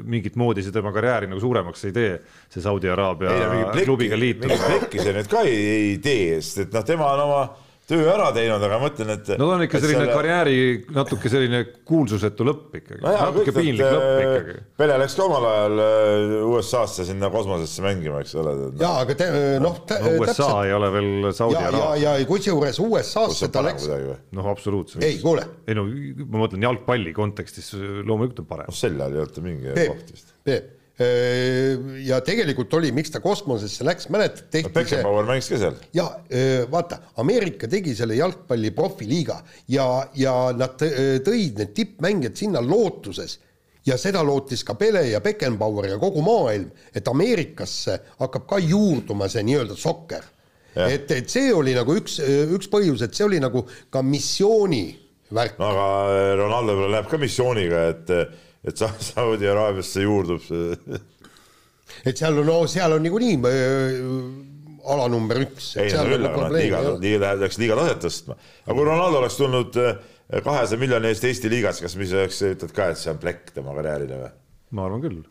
mingit moodi see tema karjääri nagu suuremaks ei tee, see Saudi Araabia klubiga liitumine. plekki see nüüd ka ei, ei tee, sest et noh, tema on oma töö ära teinud, aga ma mõtlen, et. no ta on ikka selline selle... karjääri natuke selline kuulsusetu lõpp ikkagi no, natuke kõik, piinlik lõpp äh, ikkagi. Pele läks ka omal ajal äh, USA-sse sinna kosmosesse mängima, eks ole. ja aga te, noh no,. USA täpselt. ei ole veel Saudi Araabia. ja, ja, ja kusjuures USA-sse ta läks. noh, absoluutselt. ei, kuule. ei no ma mõtlen jalgpalli kontekstis loomulikult on parem. noh, sel ajal ei olnud mingi koht vist. Peep ja tegelikult oli, miks ta kosmosesse läks, mäletad, tehti no, Beckenbauer mängis ka seal. ja vaata, Ameerika tegi selle jalgpalli profiliiga ja, ja nad tõid need tippmängijad sinna lootuses ja seda lootis ka Pele ja Beckenbauer ja kogu maailm, et Ameerikasse hakkab ka juurduma see nii-öelda sokker. et, et see oli nagu üks, üks põhjus, et see oli nagu ka missiooni värk. no aga Ronaldo läheb ka missiooniga, et et Saudi Araabiasse juurdub see. et seal on, no seal on niikuinii äh, ala number üks. ei no küll, aga noh, liiga, liiga läks liiga taset tõstma. aga kui Ronaldo oleks tulnud äh, kahesaja miljoni eest Eesti liigas, kas mis oleks, ütled ka, et see on plekk tema karjäärile või? ma arvan küll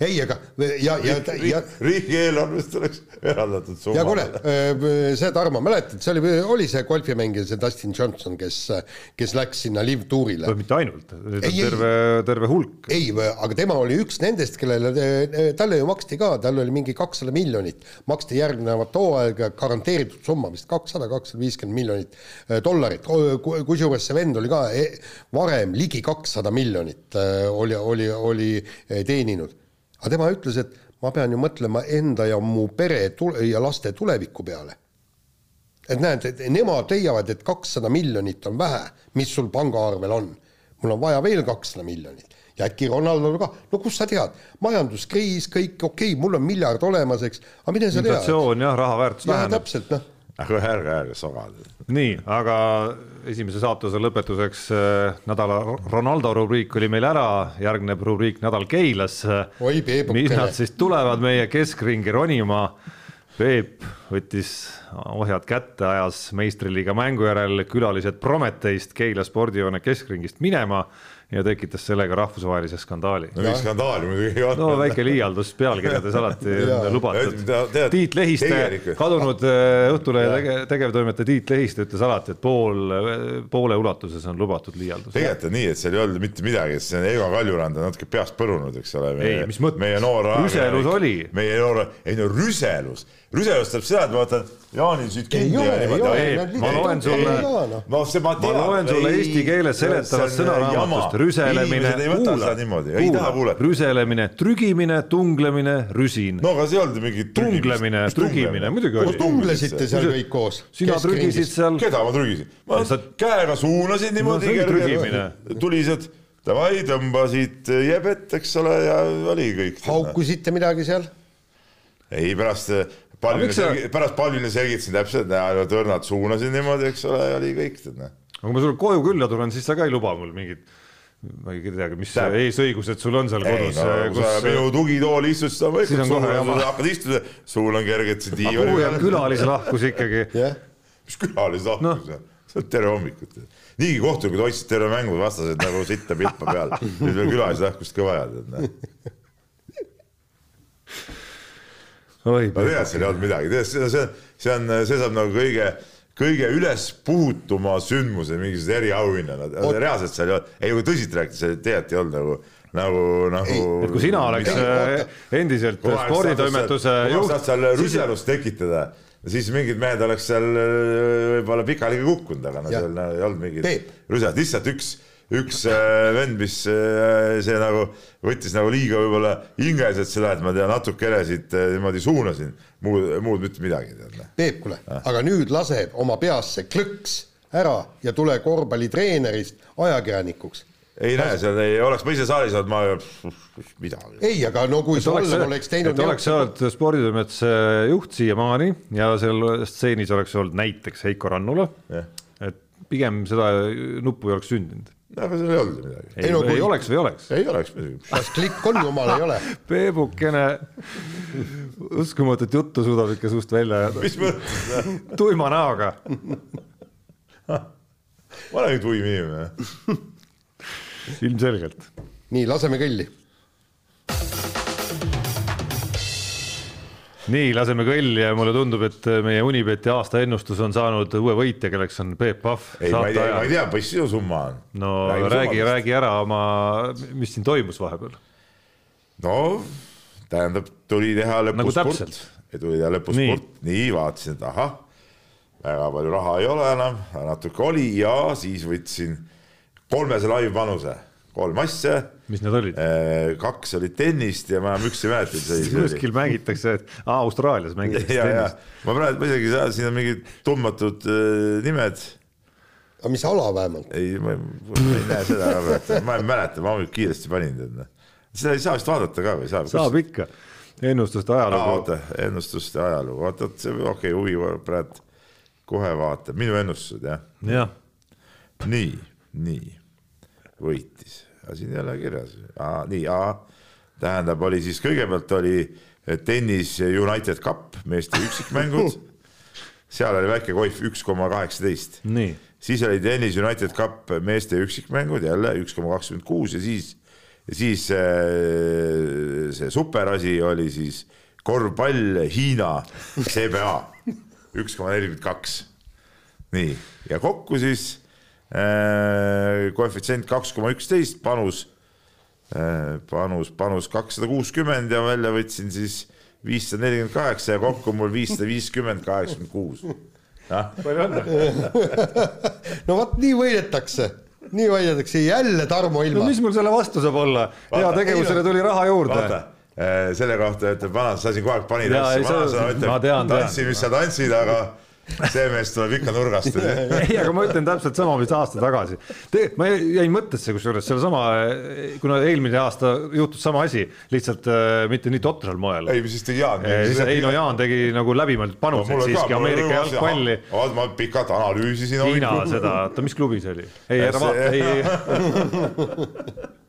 ei, aga ja, ja, ja riigieelarvest oleks eraldatud summa. ja kuule, äh, see Tarmo, mäletad, see oli, oli see golfimängija, see Dustin Johnson, kes, kes läks sinna live tuurile. mitte ainult, terve, terve hulk. ei, aga tema oli üks nendest, kellele, talle ju maksti ka, tal oli mingi kakssada miljonit, maksti järgnevat hooaega garanteeritud summa vist kakssada, kakssada viiskümmend miljonit äh, dollarit, kusjuures see vend oli ka e-, varem ligi kakssada miljonit äh, oli, oli, oli teeninud aga tema ütles, et ma pean ju mõtlema enda ja mu pere tule- ja laste tuleviku peale. et näed, et nemad leiavad, et kakssada miljonit on vähe, mis sul pangaarvel on. mul on vaja veel kakssada miljonit ja äkki Ronaldol ka, no kust sa tead, majanduskriis, kõik okei okay,, mul on miljard olemas, eks, aga mine sa tea. inflatsioon jah, raha väärtus väheneb. täpselt, noh aga ärge, ärge sogage. nii, aga esimese saatuse lõpetuseks äh, nädala Ronaldo rubriik oli meil ära, järgneb rubriik Nädal Keilas. millal siis tulevad meie keskringi ronima? Peep võttis ohjad kätte, ajas meistriliiga mängu järel külalised Prometheist Keila spordihoone keskringist minema ja tekitas sellega rahvusvahelise skandaali. no mingi skandaali muidugi ei olnud. no väike liialdus pealkirjades alati lubatud. Tiit Lehiste, kadunud äh, Õhtulehe tege, tegevtoimetaja Tiit Lehiste ütles alati, et pool, poole ulatuses on lubatud liialdus. tegelikult on nii, et seal ei olnud mitte midagi, see Ego Kaljurand on natuke peast põrunud, eks ole. ei, mis mõttes? meie noor. rüselus oli. meie noor, ei no rüselus rüselus tähendab seda, et ma võtan Jaanil siit kinni ja niimoodi. ma loen sulle, no see ma tean. ma loen sulle eesti keeles seletavat sõnaraamatust, rüselemine, kuula, ei taha kuulata. rüselemine, trügimine, tunglemine, rüsin. no aga see ei olnud mingi tunglemine, trügimine, muidugi oli. tunglesite seal kõik koos? sina trügisid seal. keda ma trügisin? ma käega suunasin niimoodi. tulised davai, tõmbasid jebet, eks ole, ja oli kõik. haukusite midagi seal? ei, pärast Sa... selgi-, pärast Palvile selgitasin täpselt, näe, tõrnad suunasin niimoodi, eks ole, ja oli kõik, tead näe. aga kui ma sulle koju külla tulen, siis sa ka ei luba mul mingit ma ei teagi, mis Täp. eesõigused sul on seal kodus. No, kus sa minu tugitooli istud, siis on võimalik, sul hakkad istuda, sul on kerged see diivan. kuhu jääb külalislahkus ikkagi yeah.? mis külalislahkus no., see on tere hommikut. niigi kohtunikud hoidsid terve mängu vastased nagu sitta pilpa peal, nüüd veel külalislahkust ka vaja, tead näe ma tean, et seal ei olnud midagi, tead see, see, see on, see saab nagu kõige, kõige ülespuhutuma sündmuse, mingisugused eriauhinnad, reaalselt seal ei olnud, ei kui tõsiselt rääkida, see tegelikult ei olnud nagu nagu, nagu. et kui sina oleks ei, endiselt sporditoimetuse juht. seal rüselust tekitada, siis mingid mehed oleks seal võib-olla pikaliga kukkunud, aga no seal ei olnud mingit rüset, lihtsalt üks üks äh, vend, mis äh, see nagu võttis nagu liiga võib-olla hingeliselt seda, et ma tean natukene siit äh, niimoodi suunasin, muud, muud mitte midagi. Peep, kuule, aga nüüd lase oma peas see klõks ära ja tule korvpallitreenerist ajakirjanikuks ei näe, seal ei oleks ma ise saalis olnud, ma midagi. ei, aga no kui Solman oleks teinud. et oleks sa olnud sporditoimetuse juht siiamaani ja seal stseenis oleks olnud näiteks Heiko Rannula, et pigem seda nuppu ei oleks sündinud aga seal ei olnud midagi. ei, no, kui... ei oleks või oleks? ei oleks muidugi. kas klikk on, jumal ei ole? Peebukene uskumatut juttu suudab ikka suust välja ajada. mis mõttes? tuima näoga ma olen nüüd tuim inimene. ilmselgelt. nii, laseme kõlli nii, laseme kõlli ja mulle tundub, et meie Unibeti aastaennustus on saanud uue võitja, kelleks on Peep Pahv. ei, ma ei tea, ma ei tea, mis sinu summa on. no räägi, räägi, räägi ära oma, mis siin toimus vahepeal. no tähendab, tuli teha lõpus nagu tuli teha lõpus nii. nii vaatasin, et ahah, väga palju raha ei ole enam, natuke oli ja siis võtsin kolmese live panuse, kolm asja mis need olid? Äh, kaks olid tennist ja ma enam üks ei mäleta. kuskil mängitakse, et aa, Austraalias mängitakse tennist. ma praegu, ma isegi, siin on mingid tundmatud äh, nimed. aga mis ala vähemalt? ei, ma ei näe seda ka, ma ei mäleta, ma kiiresti panin tead. seda ei saa vist vaadata ka või saab? saab ikka, ennustuste ajalugu. oota, ennustuste ajalugu, oot, oot, see okei okay,, huvi praegu kohe vaatab, minu ennustused jah? jah. nii, nii, võitis aga siin ei ole kirjas, nii, tähendab, oli siis kõigepealt oli tennis United Cup meeste üksikmängud seal oli väike koif üks koma kaheksateist. siis oli tennis United Cup meeste üksikmängud jälle üks koma kakskümmend kuus ja siis, siis see, äh, see superasi oli siis korvpall Hiina CBA üks koma nelikümmend kaks. nii, ja kokku siis koefitsient kaks koma üksteist, panus äh,, panus, panus kakssada kuuskümmend ja välja võtsin siis viissada nelikümmend kaheksa ja kokku mul viissada viiskümmend, kaheksakümmend kuus. palju õnne! No vot nii võidetakse. Nii võidetakse. Jälle Tarmo ilma. no mis mul selle vastu saab olla, heategevusele tuli raha juurde. Eh, selle kohta ütleb vanasõna, sa siin kogu aeg panid asja, vanasõna ütleb, tantsi, mis sa tantsid, aga see mees tuleb ikka nurgast. ei, aga ma ütlen täpselt sama, mis aasta tagasi. tegelikult ma jäin mõttesse kusjuures sellesama, kuna eelmine aasta juhtus sama asi, lihtsalt äh, mitte nii totral moel. ei, mis siis tegi Jaan? ei no Jaan tegi nagu läbimõeldud panused no, siiski Ameerika jalgpalli. ma pikalt analüüsisin. Hiina seda, oota, mis klubi see oli? ei, ära vaata, ei, ei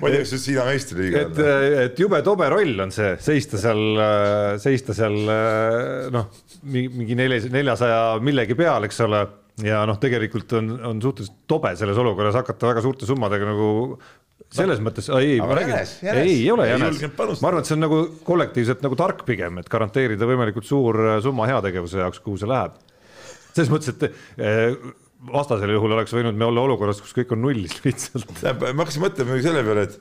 ma ei tea, kas see Hiina meistriliiga on. et, et jube tobe roll on see, seista seal, seista seal noh, mingi nelja, neljasaja millegi peal, eks ole. ja noh, tegelikult on, on suhteliselt tobe selles olukorras hakata väga suurte summadega nagu selles mõttes, ei, ma räägin, ei, ei ole jänes, ma arvan, et see on nagu kollektiivselt nagu tark pigem, et garanteerida võimalikult suur summa heategevuse jaoks, kuhu see läheb. selles mõttes, et vastasel juhul oleks võinud me olla olukorras, kus kõik on nullis lihtsalt. ma hakkasin mõtlema selle peale, et,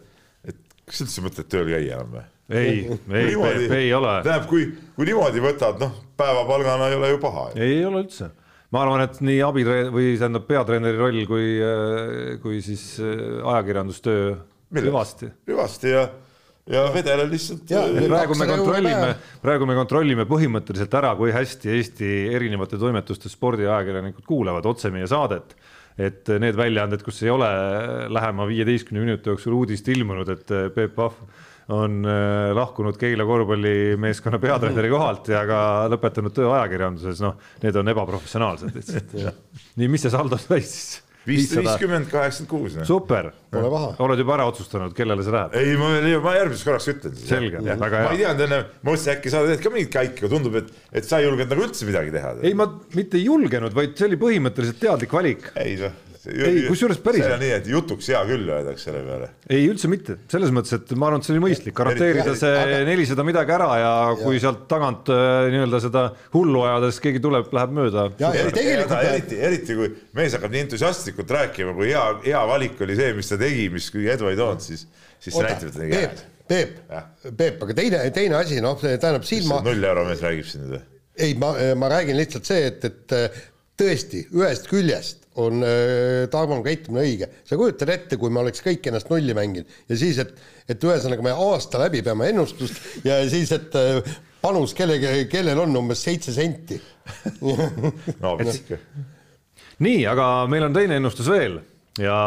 et kas üldse mõtled tööl käia enam või? ei, ei, ei, ei ole. tähendab, kui, kui niimoodi võtad, noh, päevapalgana ei ole ju paha. ei, ole üldse. ma arvan, et nii abitreen- või tähendab peatreeneri roll kui, kui siis äh, ajakirjandustöö hüvasti. hüvasti ja ja vedeleb lihtsalt. praegu me kontrollime, praegu me kontrollime põhimõtteliselt ära, kui hästi Eesti erinevate toimetuste spordiajakirjanikud kuulavad otse meie saadet. et need väljaanded, kus ei ole lähema viieteistkümne minuti jooksul uudist ilmunud, et Peep Pahv on äh, lahkunud Keila korvpallimeeskonna peatreeneri kohalt ja ka lõpetanud töö ajakirjanduses, noh, need on ebaprofessionaalsed lihtsalt. nii, mis see saldo sai siis? Viiskümmend, kaheksakümmend kuus. Super, oled juba ära otsustanud, kellele see läheb? ei, ma, ma järgmiseks korraks ütlen. selge, väga hea. ma ei teadnud enne, ma mõtlesin, äkki sa teed ka mingit käike, aga tundub, et, et sa ei julgenud nagu üldse midagi teha. ei, ma mitte ei julgenud, vaid see oli põhimõtteliselt teadlik valik. ei noh ei, kusjuures päriselt. see on nii, et jutuks hea küll öeldakse selle peale. ei, üldse mitte, selles mõttes, et ma arvan, et see oli mõistlik, garanteerida see nelisada midagi ära ja, ja kui sealt tagant äh, nii-öelda seda hullu ajades keegi tuleb, läheb mööda. eriti, eriti kui mees hakkab nii entusiastlikult rääkima, kui hea, hea valik oli see, mis ta tegi, mis kõige edu ei toonud, siis, siis see näitab, et ta tegi hea. Peep, Peep, aga teine, teine asi, noh, tähendab siin ma. null euro mees räägib siin nüüd või? ei, ma, ma räägin lihtsalt see, et, et tõesti ühest küljest on äh, Tarmo käitumine õige. sa kujutad ette, kui me oleks kõik ennast nulli mänginud ja siis, et, et ühesõnaga me aasta läbi peame ennustust ja siis, et äh, panus kellegi, kellel on umbes seitse senti. No, et... nii, aga meil on teine ennustus veel ja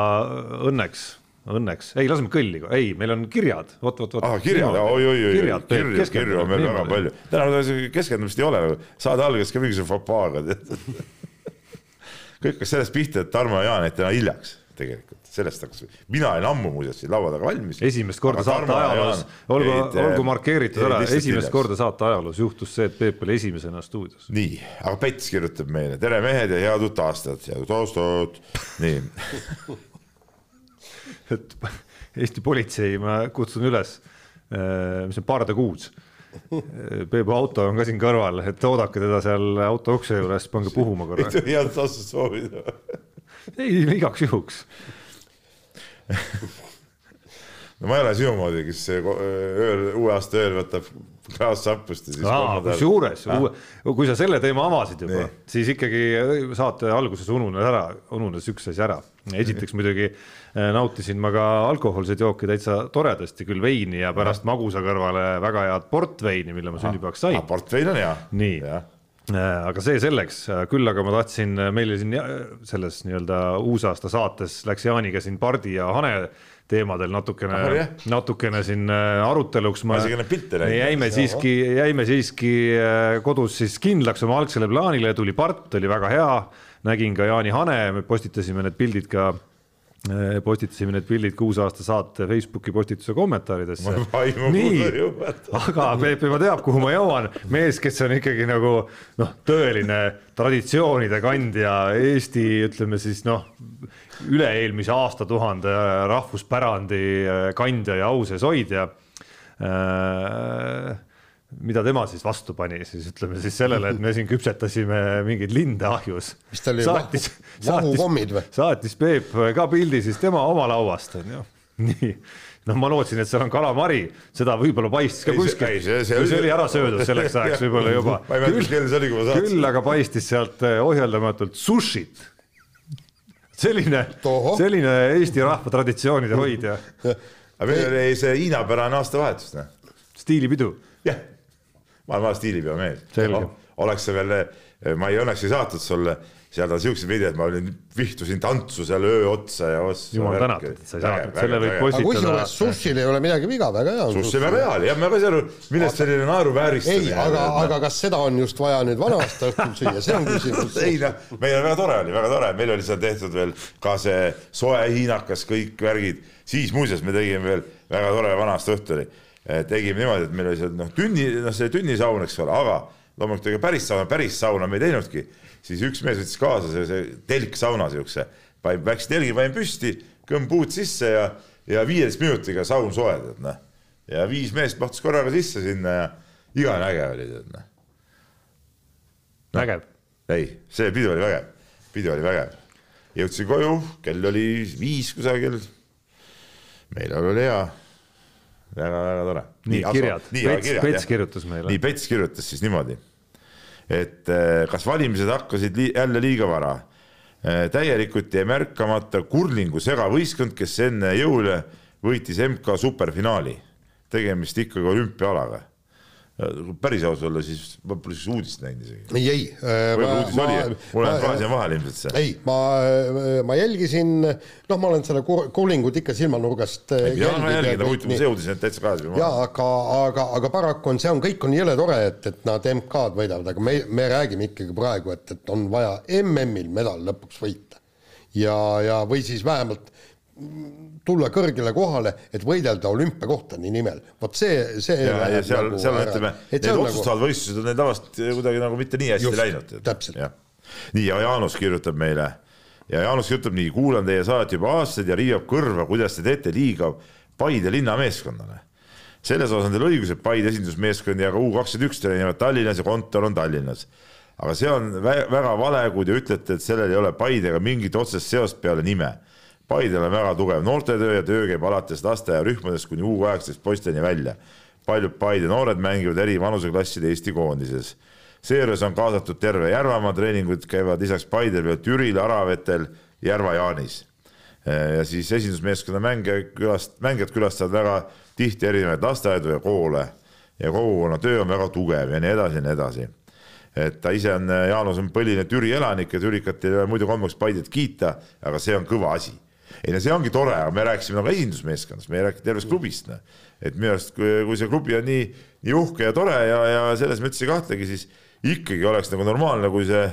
õnneks õnneks, ei laseme kõlli, ei, meil on kirjad, vot, vot, vot. ah, kirjad, oi-oi-oi, kirju, kirju on meil väga palju. täna keskendumist ei ole, saade algas ka mingisuguse fopaaga kõik hakkas sellest pihta, et Tarmo ja Jaan jäid täna hiljaks tegelikult, sellest hakkas, mina olin ammu muuseas siin laua taga valmis. esimest korda saate ajaloos, olgu, olgu markeeritud ära, esimest korda saate ajaloos juhtus see, et Peep oli esimesena stuudios. nii, aga Päts kirjutab meile, tere mehed ja head uut aastat, head uut aastat, nii et Eesti politsei, ma kutsun üles, äh, mis on pardekuus Peebu auto on ka siin kõrval, et oodake teda seal auto ukse juures, pange puhuma korra. ei tohi head vastust soovida. ei, igaks juhuks no ma ei ole sinu moodi, kes ööl, uue aasta ööl võtab klaas sappust ja siis kusjuures, kui sa selle teema avasid juba, siis ikkagi saate alguses ununes ära, ununes üks asi ära. esiteks muidugi nautisin ma ka alkohoolseid jooke täitsa toredasti, küll veini ja pärast magusa kõrvale väga head portveini, mille ma sünnipäevaks sain. portvein on hea. nii, äh, aga see selleks, küll aga ma tahtsin, meile siin selles nii-öelda uusaasta saates läks Jaaniga siin pardi ja hane teemadel natukene, natukene siin äh, aruteluks. näinud. jäime siiski, jäime siiski kodus siis kindlaks oma algsele plaanile, tuli part, oli väga hea, nägin ka Jaani hane, me postitasime need pildid ka Äh, postitasime need pildid kuus aasta saate Facebooki postituse kommentaaridesse. nii, aga Peep juba teab, kuhu ma jõuan, mees, kes on ikkagi nagu noh, tõeline traditsioonide kandja, Eesti ütleme siis noh, üle-eelmise aastatuhande rahvuspärandi kandja ja ausees hoidja äh, mida tema siis vastu pani, siis ütleme siis sellele, et me siin küpsetasime mingeid linde ahjus. mis tal oli, vahukommid või? saatis Peep ka pildi siis tema oma lauast on ju, nii noh, ma lootsin, et seal on kalamari, seda võib-olla paistis ka kuskil, kui see oli ära söödud selleks ajaks võib-olla juba. see saatsin. küll aga paistis sealt eh, ohjeldamatult sushit. selline, selline Eesti rahva traditsioonide hoidja. aga meil oli see hiinapärane aastavahetus, noh. stiilipidu. jah ma olen vana stiilipeomees. oleks see veel, ma ei õnneks ei saatnud sulle seal on siuksed videod, ma olin, vihtusin tantsu seal öö otsa ja ossa. jumal tänatud, et sa ei saatnud, selle võib postitada. kusjuures sushil ei ole midagi viga, väga hea on. sushi väga hea oli, jah, ma ka ei saa aru, millest selline naeruvääristamine. ei, aga, aga kas seda on just vaja nüüd vana-aasta õhtul süüa, see on küsimus. ei noh, meil väga tore oli, väga tore, meil oli seal tehtud veel ka see soe hiinakas, kõik värgid, siis muuseas me tegime veel väga tore vana-aasta õhtu oli Eh, tegime niimoodi, et meil oli seal noh, tünni, noh, see tünnisaun, eks ole, aga loomulikult ega päris sauna, päris sauna me ei teinudki, siis üks mees võttis kaasa sellise telksauna siukse, läks telgi, panin püsti, kõmm puud sisse ja, ja viieteist minutiga saun soe, tead noh. ja viis meest mahtus korraga sisse sinna ja igavene äge oli, tead noh no.. vägev. ei, see pidu oli vägev, pidu oli vägev. jõudsin koju, kell oli viis kusagil. meeleolu oli hea väga-väga tore. nii, kirjad, Pets, Pets kirjutas meile. nii, Pets kirjutas siis niimoodi, et eh, kas valimised hakkasid li jälle liiga vara. Eh, täielikult jäi märkamata kurlingu segavõistkond, kes enne jõule võitis MK superfinaali. tegemist ikkagi olümpiaalaga päris aus olla, siis ma pole siis uudist näinud isegi. ei, ei. võib-olla uudis oli, mul läheb kahe silma vahele ilmselt see. ei, ma, ma jälgisin, noh, ma olen selle kuulingut ikka silmanurgast. ma see uudis on täitsa kahe silma vahele. jaa, aga, aga, aga paraku on see on, kõik on jõle tore, et, et nad MK-d võidavad, aga me, me räägime ikkagi praegu, et, et on vaja MM-il medal lõpuks võita. ja, ja või siis vähemalt tulla kõrgele kohale, et võidelda olümpiakohtade nimel. vot see, see. ja, ja seal nagu, seal ütleme, need nagu- otsustavad nagu... võistlused on neil tavaliselt kuidagi nagu mitte nii hästi Just, läinud. täpselt. nii ja Jaanus kirjutab meile ja Jaanus kirjutab nii, kuulan teie saadet juba aastaid ja riivab kõrva, kuidas te teete liiga Paide linnameeskonnale. selles osas on teil õigus, et Paide esindusmeeskond ja ka U kakskümmend üks treenivad Tallinnas ja kontor on Tallinnas. aga see on väga vale, kui te ütlete, et sellel ei ole Paidega mingit otsest seost peale nime Paidel on väga tugev noortetöö ja töö käib alates lasteaiarühmadest kuni U kaheksateist poisteni välja. paljud Paide noored mängivad eri vanuseklasside Eesti koondises. seejuures on kaasatud terve Järvamaa, treeningud käivad lisaks Paidel veel Türil, Aravetel, Järva-Jaanis. ja siis esindusmeeskonna mängija külast-, mängijad külastavad väga tihti erinevaid lasteaedu ja koole ja kogukonna töö on väga tugev ja nii edasi ja nii edasi et ta ise on, Jaanus on põline Türi elanik ja türikatel ei ole muidu kombeks Paidet kiita, aga see on kõva asi ei no see ongi tore, aga me rääkisime nagu esindusmeeskonnast, me ei rääkinud tervest klubist, noh. et minu arust, kui, kui see klubi on nii, nii uhke ja tore ja, ja selles üldse ei kahtlegi, siis ikkagi oleks nagu normaalne, kui see,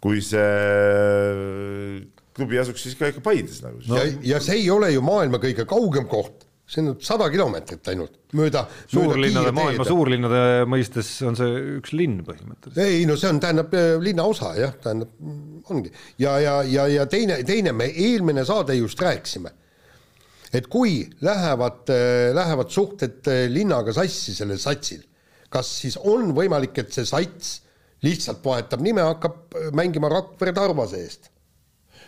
kui see klubi asuks siis ka ikka Paides nagu no.. ja, ja see ei ole ju maailma kõige kaugem koht see on sada kilomeetrit ainult mööda. suurlinnade, maailma suurlinnade mõistes on see üks linn põhimõtteliselt. ei no see on, tähendab äh, linnaosa jah, tähendab ongi ja, ja, ja, ja teine, teine me eelmine saade just rääkisime, et kui lähevad, äh, lähevad suhted äh, linnaga sassi sellel satsil, kas siis on võimalik, et see sats lihtsalt vahetab nime, hakkab mängima Rakvere Tarvase eest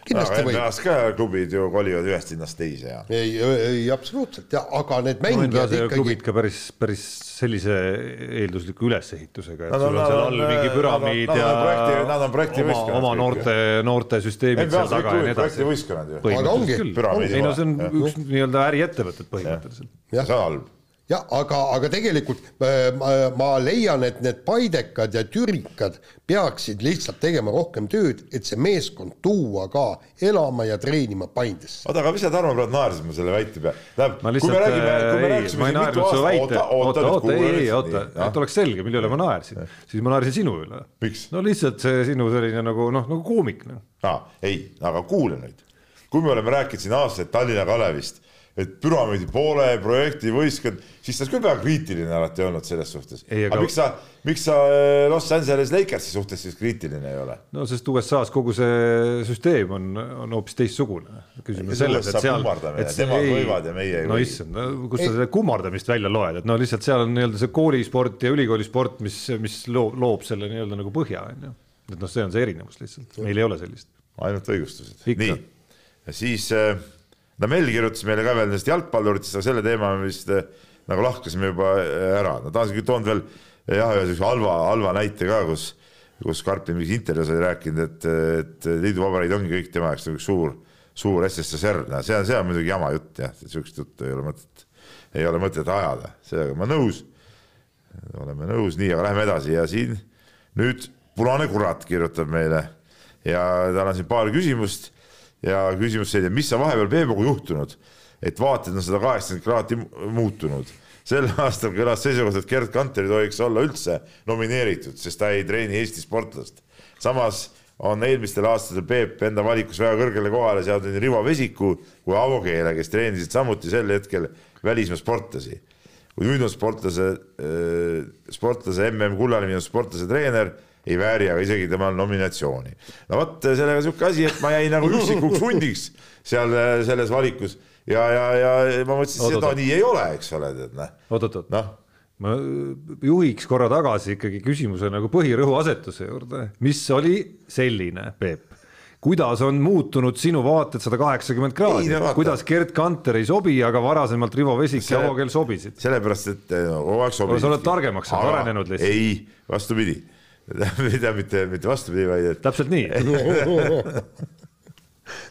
kindlasti võib. NBA-s ka klubid ju kolivad ühest linnast teise ja. ei, ei absoluutselt ja, aga need mängijad no, ikkagi. klubid ka päris, päris sellise eeldusliku ülesehitusega, et no, sul on seal all mingi püramiid ja nad on projektivõistkonnad. oma noorte, noortesüsteemid seal taga ja nii edasi. projektivõistkonnad ju. ei no see on üks nii-öelda äriettevõtted põhimõtteliselt. see on halb jah, aga, aga tegelikult äh, ma, ma leian, et need paidekad ja türikad peaksid lihtsalt tegema rohkem tööd, et see meeskond tuua ka elama ja treenima Paidesse. oota, aga mis sa, Tarmo, praegu naersid mu selle väite peale? tähendab, kui me räägime, kui me rääkisime siin mitu aastat, oota, oota, oota, ei, ei, oota, et oleks selge, mille üle ma naersin, siis ma naersin sinu üle. no lihtsalt see sinu selline nagu noh, nagu koomik noh. aa, ei, aga kuula nüüd kui me oleme rääkinud siin aastaid Tallinna Kalevist et püramiidi poole projekti võistkond, siis ta on küll väga kriitiline alati olnud selles suhtes. aga, aga miks sa, miks sa äh, Los Angeles Lakersi suhtes siis kriitiline ei ole? no sest USA-s kogu see süsteem on, on hoopis teistsugune. küsimus selles, et seal, nemad ei, võivad ja meie ei no, või. no issand, no kust sa selle kummardamist välja loed, et no lihtsalt seal on nii-öelda see koolisport ja ülikoolisport, mis, mis loob, loob selle nii-öelda nagu põhja, on ju. et noh, see on see erinevus lihtsalt, meil ei ole sellist. ainult õigustused. nii, ja siis äh, no Mell kirjutas meile ka veel nendest jalgpalluritest, aga selle teema me vist eh, nagu lahkasime juba eh, ära, no ta on toonud veel eh, jah, ühe sellise halva, halva näite ka, kus, kus Karpin mingis intervjuus oli rääkinud, et, et liiduvabariigid ongi kõik tema jaoks nagu suur, suur SSSR, no see on, see on muidugi jama jutt jah, sihukest juttu ei ole mõtet, ei ole mõtet ajada, sellega ma nõus. oleme nõus, nii, aga läheme edasi. Ja siin nüüd punane kurat kirjutab meile. Ja tal on siin paar küsimust ja küsimus selline, mis on vahepeal Peebuga juhtunud, et vaated on sada kaheksakümmend kraadi muutunud. sel aastal kõlas seisukoht, et Gerd Kanter ei tohiks olla üldse nomineeritud, sest ta ei treeni Eesti sportlast. samas on eelmistel aastatel Peep enda valikus väga kõrgele kohale seadnud nii Rivo Vesiku kui Avo Keele, kes treenisid samuti sel hetkel välismaa sportlasi. kui nüüd on sportlase, sportlase mm kullani viinud sportlase treener ei vääri aga isegi temal nominatsiooni. no vot, sellega sihuke asi, et ma jäin nagu üksikuks hundiks seal äh, selles valikus ja, ja, ja ma mõtlesin, et seda nii ei ole, eks ole, tead noh. oot-oot-oot no. ma juhiks korra tagasi ikkagi küsimuse nagu põhirõhuasetuse juurde, mis oli selline, Peep kuidas on muutunud sinu vaated sada kaheksakümmend kraadi, kuidas Gerd Kanter ei sobi, aga varasemalt Rivo Vesik ja Avo Kell sobisid? sellepärast, et kogu aeg sobisid. sa oled targemaks arenenud lihtsalt. ei, vastupidi mida mitte, mitte vastupidi, vaid et. täpselt nii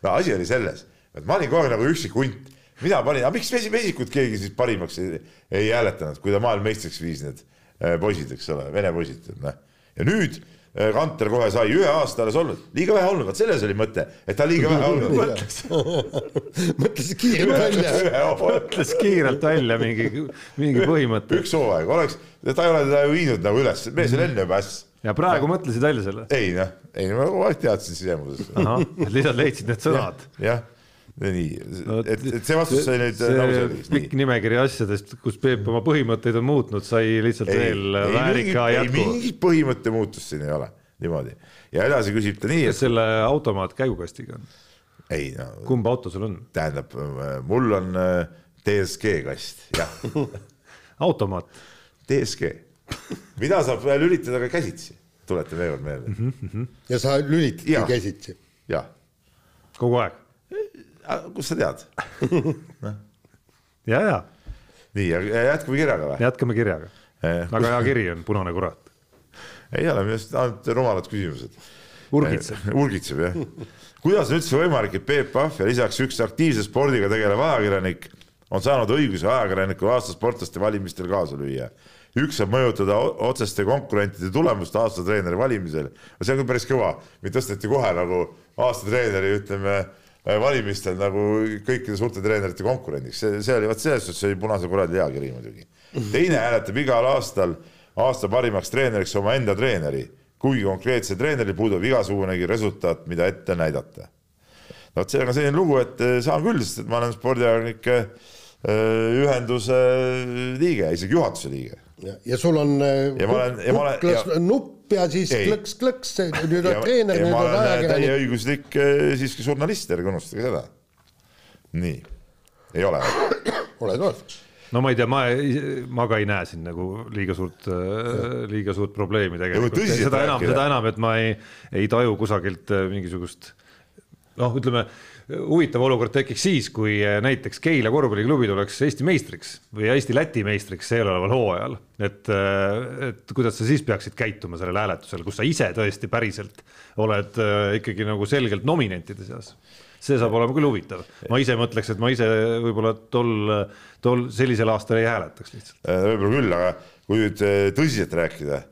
no asi oli selles, et ma olin kogu aeg nagu üksik hunt, mina panin, aga miks Vesikut keegi siis parimaks ei, ei hääletanud, kui ta maailmameistriks viis need äh, poisid, eks ole, vene poisid, noh. ja nüüd äh, Kanter kohe sai ühe aasta alles olnud, liiga vähe olnud, vot selles oli mõte, et ta liiga vähe olnud mõtles mõtles kiirelt välja. mõtles kiirelt välja mingi, mingi põhimõte. üks hooaeg oleks, ta ei ole teda ju viinud nagu üles, mees oli enne juba äss ja praegu no. mõtlesid välja selle? ei noh, ei ma kogu aeg teadsin sisemuses. lihtsalt leidsid need sõnad ja,. jah, nii no,, et, et see vastus sai nüüd nagu selgeks. pikk nimekiri asjadest, kus Peep oma põhimõtteid on muutnud, sai lihtsalt ei, veel ei, väärika jätku. ei mingit põhimõtte muutust siin ei ole, niimoodi. ja edasi küsib ta nii. kas et... selle automaat käigukastiga on? ei no. kumb auto sul on? tähendab, mul on DSG äh, kast, jah automaat. DSG mida saab lülitada ka käsitsi, tuletan veel kord meelde mm. -hmm. ja sa lülitadki ja. käsitsi? jah. kogu aeg? Äh, kust sa tead no.? ja, ja. nii, jätkame kirjaga või? jätkame kirjaga eh,. väga hea kiri on, Punane kurat. ei ole, minu arust ainult rumalad küsimused. urgitseb eh,. urgitseb jah kuidas on üldse võimalik, et Peep Pahv ja lisaks üks aktiivse spordiga tegelev ajakirjanik on saanud õiguse ajakirjaniku aasta sportlaste valimistel kaasa lüüa? Üks saab mõjutada otseste konkurentide tulemust aastatreeneri valimisel. see on küll päris kõva, mind tõsteti kohe nagu aastatreeneri, ütleme valimistel nagu kõikide suurte treenerite konkurendiks, see, see oli, vot selles suhtes oli Punase kuradi hea kiri muidugi. teine hääletab igal aastal aasta parimaks treeneriks omaenda treeneri, kuigi konkreetsel treeneril puudub igasugunegi resultaat, mida ette näidata. no vot, sellega on selline lugu, et saan küll, sest et ma olen spordiajakirjanike äh, ühenduse liige, isegi juhatuse liige ja, ja sul on äh, ja ma olen, ja ma olen ja, nupp ja siis klõks-klõks, nüüd on treener, nüüd on ajakirjanik. täieõiguslik äh, siiski žurnalist, ärge unustage seda. nii, ei ole oled, oled no ma ei tea, ma, ma ka ei näe siin nagu liiga suurt, äh, liiga suurt probleemi tegelikult, seda enam, seda enam, et ma ei, ei taju kusagilt mingisugust noh, ütleme huvitav olukord tekiks siis, kui eh, näiteks Keila korvpalliklubi tuleks Eesti meistriks või Eesti-Läti meistriks eeloleval hooajal. et, eh, et kuidas sa siis peaksid käituma sellel hääletusel, kus sa ise tõesti päriselt oled eh, ikkagi nagu selgelt nominentide seas see saab olema küll huvitav, ma ise mõtleks, et ma ise võib-olla tol, tol sellisel aastal ei hääletaks lihtsalt. võib-olla küll, aga kui nüüd tõsiselt rääkida,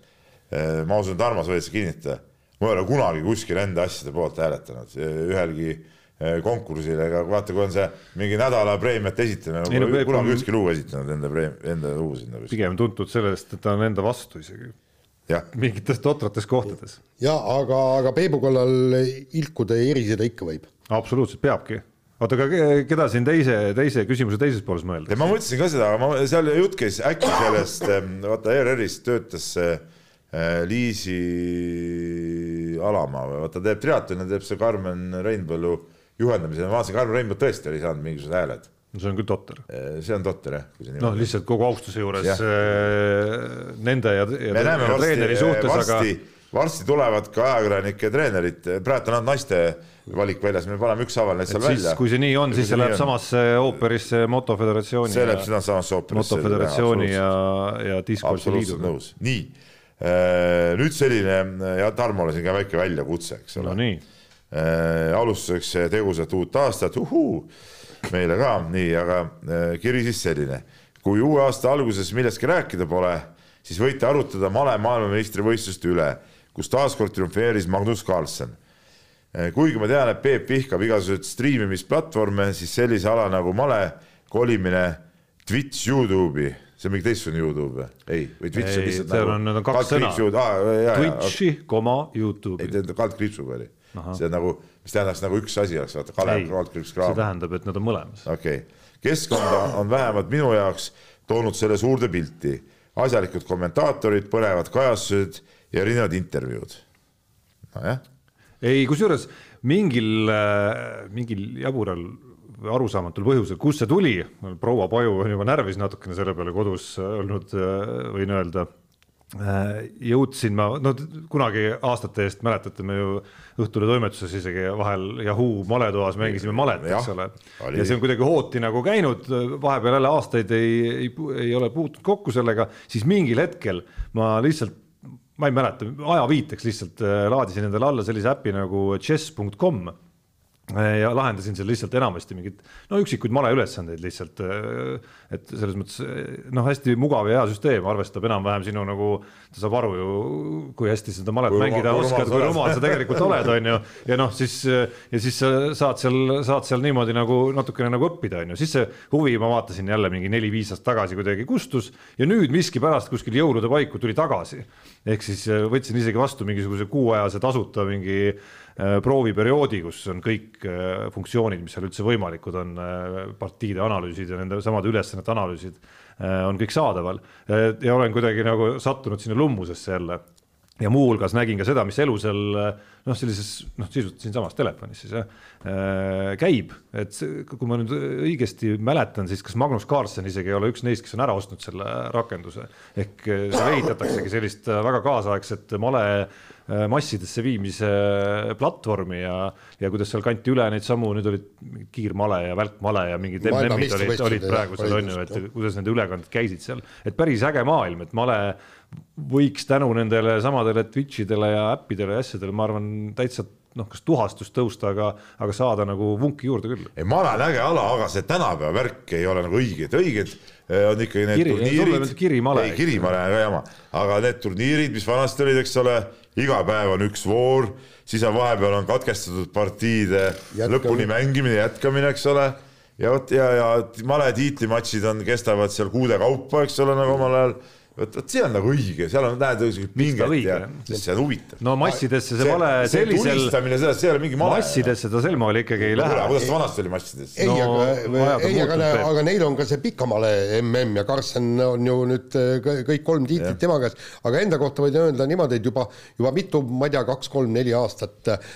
ma usun, et Armas võid seda kinnitada, ma ei ole kunagi kuskil enda asjade poolt hääletanud, ühelgi Eh, konkursile, aga vaata, kui on see mingi nädala preemiat esitamine, nagu no, kunagi ükski luu esitanud enda preem-, enda luu sinna. pigem tuntud sellest, et ta on enda vastu isegi. mingites totrates kohtades. ja aga, aga Peebu kallal ilkuda ja eriseda ikka võib. absoluutselt peabki, oota, aga keda siin teise, teise küsimuse teises pooles mõeldakse? ma mõtlesin ka seda, aga ma, seal jutt käis äkki sellest, vaata ERR-is töötas see äh, Liisi Alamaa või vaata teeb triatloni, teeb see Karmen Reinpõllu juhendamise, ma vaatasin, Karmen Reinpõld tõesti oli saanud mingisugused hääled no see on küll totter. See on totter jah, kui see niimoodi. noh, lihtsalt kogu austuse juures ja. Nende ja, ja, ja treeneri suhtes, aga varsti tulevad ka ajakirjanike treenerid, praegu on ainult naiste valik väljas, me paneme ükshaaval need seal välja. kui see nii on, siis see läheb samasse ooperisse motoföderatsiooni. see läheb sinasamasse ooperisse. motoföderatsiooni ja, ja diskontsi liiduga. nõus, nii nüüd selline ja Tarmole siin ka väike väljakutse, eks ole. no nii. Alustuseks tegusat uut aastat, uhuu, meile ka, nii, aga äh, kiri siis selline. kui uue aasta alguses millestki rääkida pole, siis võite arutada male maailmameistrivõistluste üle kus taaskord triumfeeris Magnus Carlsen. Eh, kuigi ma tean, et Peep vihkab igasuguseid striimimisplatvorme, siis sellise ala nagu male kolimine Twitch Youtube'i, see on mingi teistsugune Youtube või? ei, või Twitch ei, on lihtsalt nagu. on, need on kaks sõna. Ah, Twitch'i, koma Youtube'i. kaldkriipsuga oli. See nagu, mis tähendaks nagu üks asi oleks, vaata, Kalev, kaldkriips, Craav. see tähendab, et nad on mõlemas. okei okay., keskkonda on vähemalt minu jaoks toonud selle suurde pilti, asjalikud kommentaatorid, põnevad kajastused ja erinevad intervjuud. nojah. ei, kusjuures mingil, äh, mingil jabural arusaamatul põhjusel, kust see tuli, proua Paju on juba närvis natukene selle peale kodus olnud, äh, võin öelda jõudsin ma, no kunagi aastate eest mäletate, me ju Õhtulehe toimetuses isegi vahel Yahoo maletoas mängisime malet, eks ole. ja see on kuidagi hooti nagu käinud, vahepeal jälle aastaid ei, ei, ei ole puutunud kokku sellega, siis mingil hetkel ma lihtsalt ma ei mäleta, ajaviiteks lihtsalt äh, laadisin endale alla sellise äpi nagu chess.com ja lahendasin seal lihtsalt enamasti mingeid no üksikuid maleülesandeid lihtsalt. et selles mõttes noh, hästi mugav ja hea süsteem, arvestab enam-vähem sinu nagu, ta saab aru ju, kui hästi seda malet kui mängida rumal, oskad, kui rumal sa tegelikult oled, on ju. ja noh, siis ja siis sa saad seal, saad seal niimoodi nagu natukene nagu õppida, on ju, siis see huvi, ma vaatasin jälle mingi neli-viis aastat tagasi kuidagi kustus ja nüüd miskipärast kuskil jõulude paiku tuli tagasi. ehk siis võtsin isegi vastu mingisuguse kuuajase tasuta mingi prooviperioodi, kus on kõik äh, funktsioonid, mis seal üldse võimalikud on, äh, partiide analüüsid ja nende samade ülesannete analüüsid on kõik saadaval. Ja olen kuidagi nagu sattunud sinna lummusesse jälle. Ja muuhulgas nägin ka seda, mis elu seal noh, sellises noh, sisuliselt siinsamas telefonis siis jah käib, et see, kui ma nüüd õigesti mäletan, siis kas Magnus Carlsen isegi ei ole üks neist, kes on ära ostnud selle rakenduse? Ehk seal ehitataksegi sellist väga kaasaegset male Äh, massidesse viimise platvormi ja, ja kuidas seal kanti üle neid samu, nüüd olid kiirmale ja välkmale ja mingid MM-id olid, olid praegu seal on ju, et kuidas nende ülekanded käisid seal, et päris äge maailm, et male võiks tänu nendele samadele Twitchidele ja äppidele ja asjadele, ma arvan, täitsa noh, kas tuhastust tõusta, aga, aga saada nagu vunki juurde küll. ei, male on äge ala, aga see tänapäeva värk ei ole nagu õige, et õiged eh, on ikkagi need kiri, turniirid. kirimale. ei, kirimale on ka jama, aga need turniirid, mis vanasti olid, eks ole iga päev on üks voor, siis on vahepeal on katkestatud partiide Jätkame. lõpuni mängimine, jätkamine, eks ole. ja vot ja, ja male tiitlimatšid on, kestavad seal kuude kaupa, eks ole, nagu omal ajal vot, vot see on nagu õige, seal on, näed, pinget ja sest see on huvitav. no massidesse see, see vale sellisel. tulistamine sellest, see ei ole mingi male. massidesse ta sel moel ikkagi ei no, lähe. kuidas ta vanasti oli massidesse? ei no,, aga, ei, aga, aga neil on ka see pikamale mm ja Karsten on ju nüüd äh, kõik kolm tiitlit tema käes, aga enda kohta võin öelda niimoodi, et juba, juba mitu, ma ei tea, kaks-kolm-neli aastat äh,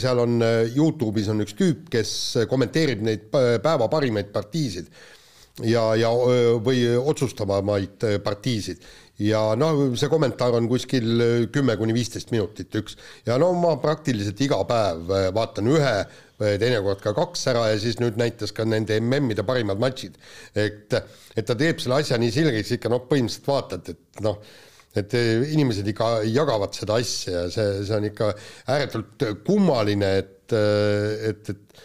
seal on äh, Youtube'is on üks tüüp, kes kommenteerib neid päeva parimaid partiisid ja, ja või otsustavamaid partiisid ja noh, see kommentaar on kuskil kümme kuni viisteist minutit üks ja no ma praktiliselt iga päev vaatan ühe, teinekord ka kaks ära ja siis nüüd näitas ka nende MM-ide parimad matšid. et, et ta teeb selle asja nii selgeks ikka noh, põhimõtteliselt vaatad, et noh, et inimesed ikka jagavad seda asja ja see, see on ikka ääretult kummaline, et, et, et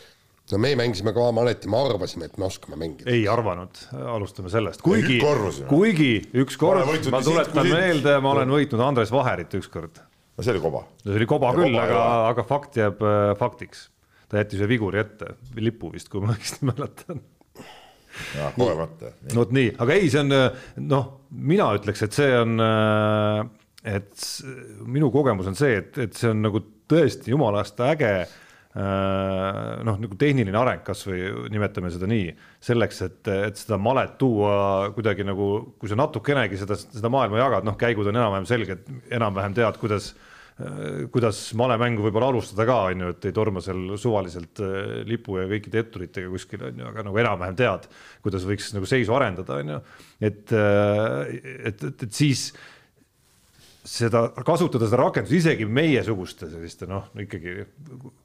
no me mängisime ka Amaleti, me arvasime, et me oskame mängida. ei arvanud, alustame sellest, kuigi, kuigi ükskord, ma tuletan meelde, ma olen võitnud Andres Vaherit ükskord. no see oli koba. see oli koba ja küll, aga, aga fakt jääb äh, faktiks. ta jättis ühe viguri ette, lipu vist, kui ma õigesti mäletan jah, kogemata. no vot nii, aga ei, see on äh, noh, mina ütleks, et see on, äh, et minu kogemus on see, et, et see on nagu tõesti jumala eest äge noh, nagu tehniline areng, kasvõi nimetame seda nii, selleks, et, et seda malet tuua kuidagi nagu, kui sa natukenegi seda, seda maailma jagad, noh, käigud on enam-vähem selged, enam-vähem tead, kuidas kuidas malemängu võib-olla alustada ka, on ju, et ei torma seal suvaliselt lipu ja kõikide etturitega kuskil, on ju, aga nagu enam-vähem tead, kuidas võiks nagu seisu arendada, on ju. et, et, et, et siis seda kasutada, seda rakendust isegi meiesuguste selliste noh, ikkagi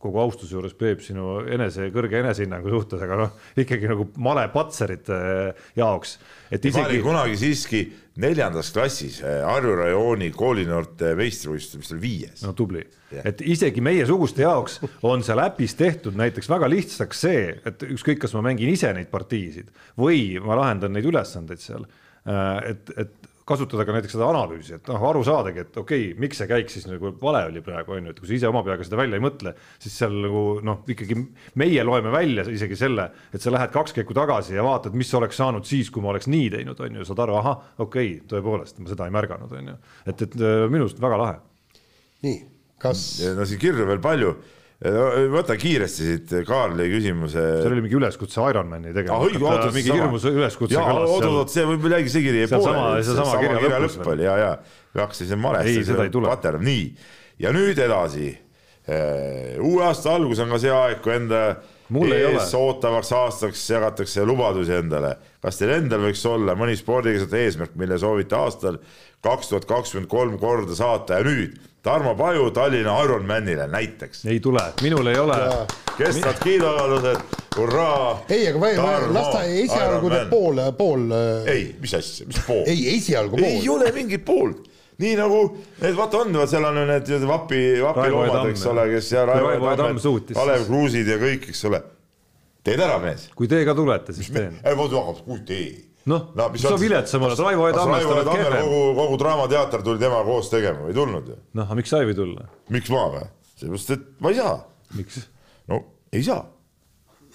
kogu austuse juures Peep sinu enese, kõrge enesehinnangu suhtes, aga noh, ikkagi nagu malepatserite jaoks. et isegi. kunagi siiski neljandas klassis eh, Harju rajooni koolinoorte oli viies. no tubli yeah., et isegi meiesuguste jaoks on seal äpis tehtud näiteks väga lihtsaks see, et ükskõik, kas ma mängin ise neid partiisid või ma lahendan neid ülesandeid seal eh, et, et kasutada ka näiteks seda analüüsi, et noh, aru saadagi, et okei okay,, miks see käik siis nagu vale oli praegu on ju, et kui sa ise oma peaga seda välja ei mõtle, siis seal nagu noh, ikkagi meie loeme välja isegi selle, et sa lähed kaks käiku tagasi ja vaatad, mis oleks saanud siis, kui ma oleks nii teinud, on ju, saad aru, ahah, okei okay,, tõepoolest, ma seda ei märganud, on ju, et, et äh, minu arust väga lahe. nii, kas. no siin kirju veel palju võta kiiresti siit Kaarli küsimuse. seal oli mingi üleskutse Ironmani tegema ah,. Äh, mingi hirmus üleskutse kõlas. oot, oot, see võib-olla jäigi see kiri poole. seesama kirja, lõpp oli ja, ja hakkasin malest. ei, seda ei tule. nii, ja nüüd edasi. Äh, uue aasta algus on ka see aeg, kui enda Mul ees ootavaks aastaks jagatakse lubadusi endale. kas teil endal võiks olla mõni spordiga eesmärk, mille soovite aastal kaks tuhat kakskümmend kolm korda saata ja nüüd Tarmo Paju Tallinna Ironmanile näiteks. ei tule, minul ei ole. kestvad kiiduavaldused, hurraa. ei, aga või, las ta esialgu need pool, pool. Äh, ei, mis asja, mis pool? ei, esialgu pool. ei ole mingit poolt nii nagu need, vaata on, seal on ju need vapi, vapiloomad, eks ole, kes ja Raivo Tamm suutis. Kalev Kruusid ja kõik, eks ole. teed ära, mees. kui teiega tulete, siis teen. ei, ma tahan, kui tee noh no,, mis sa viletsam oled, Raivo E oled kehvem. kogu, kogu Draamateater tuli temaga koos tegema, ei tulnud ju. noh, aga miks sa ei või tulla? miks ma või? sellepärast, et ma ei saa. miks? no ei saa.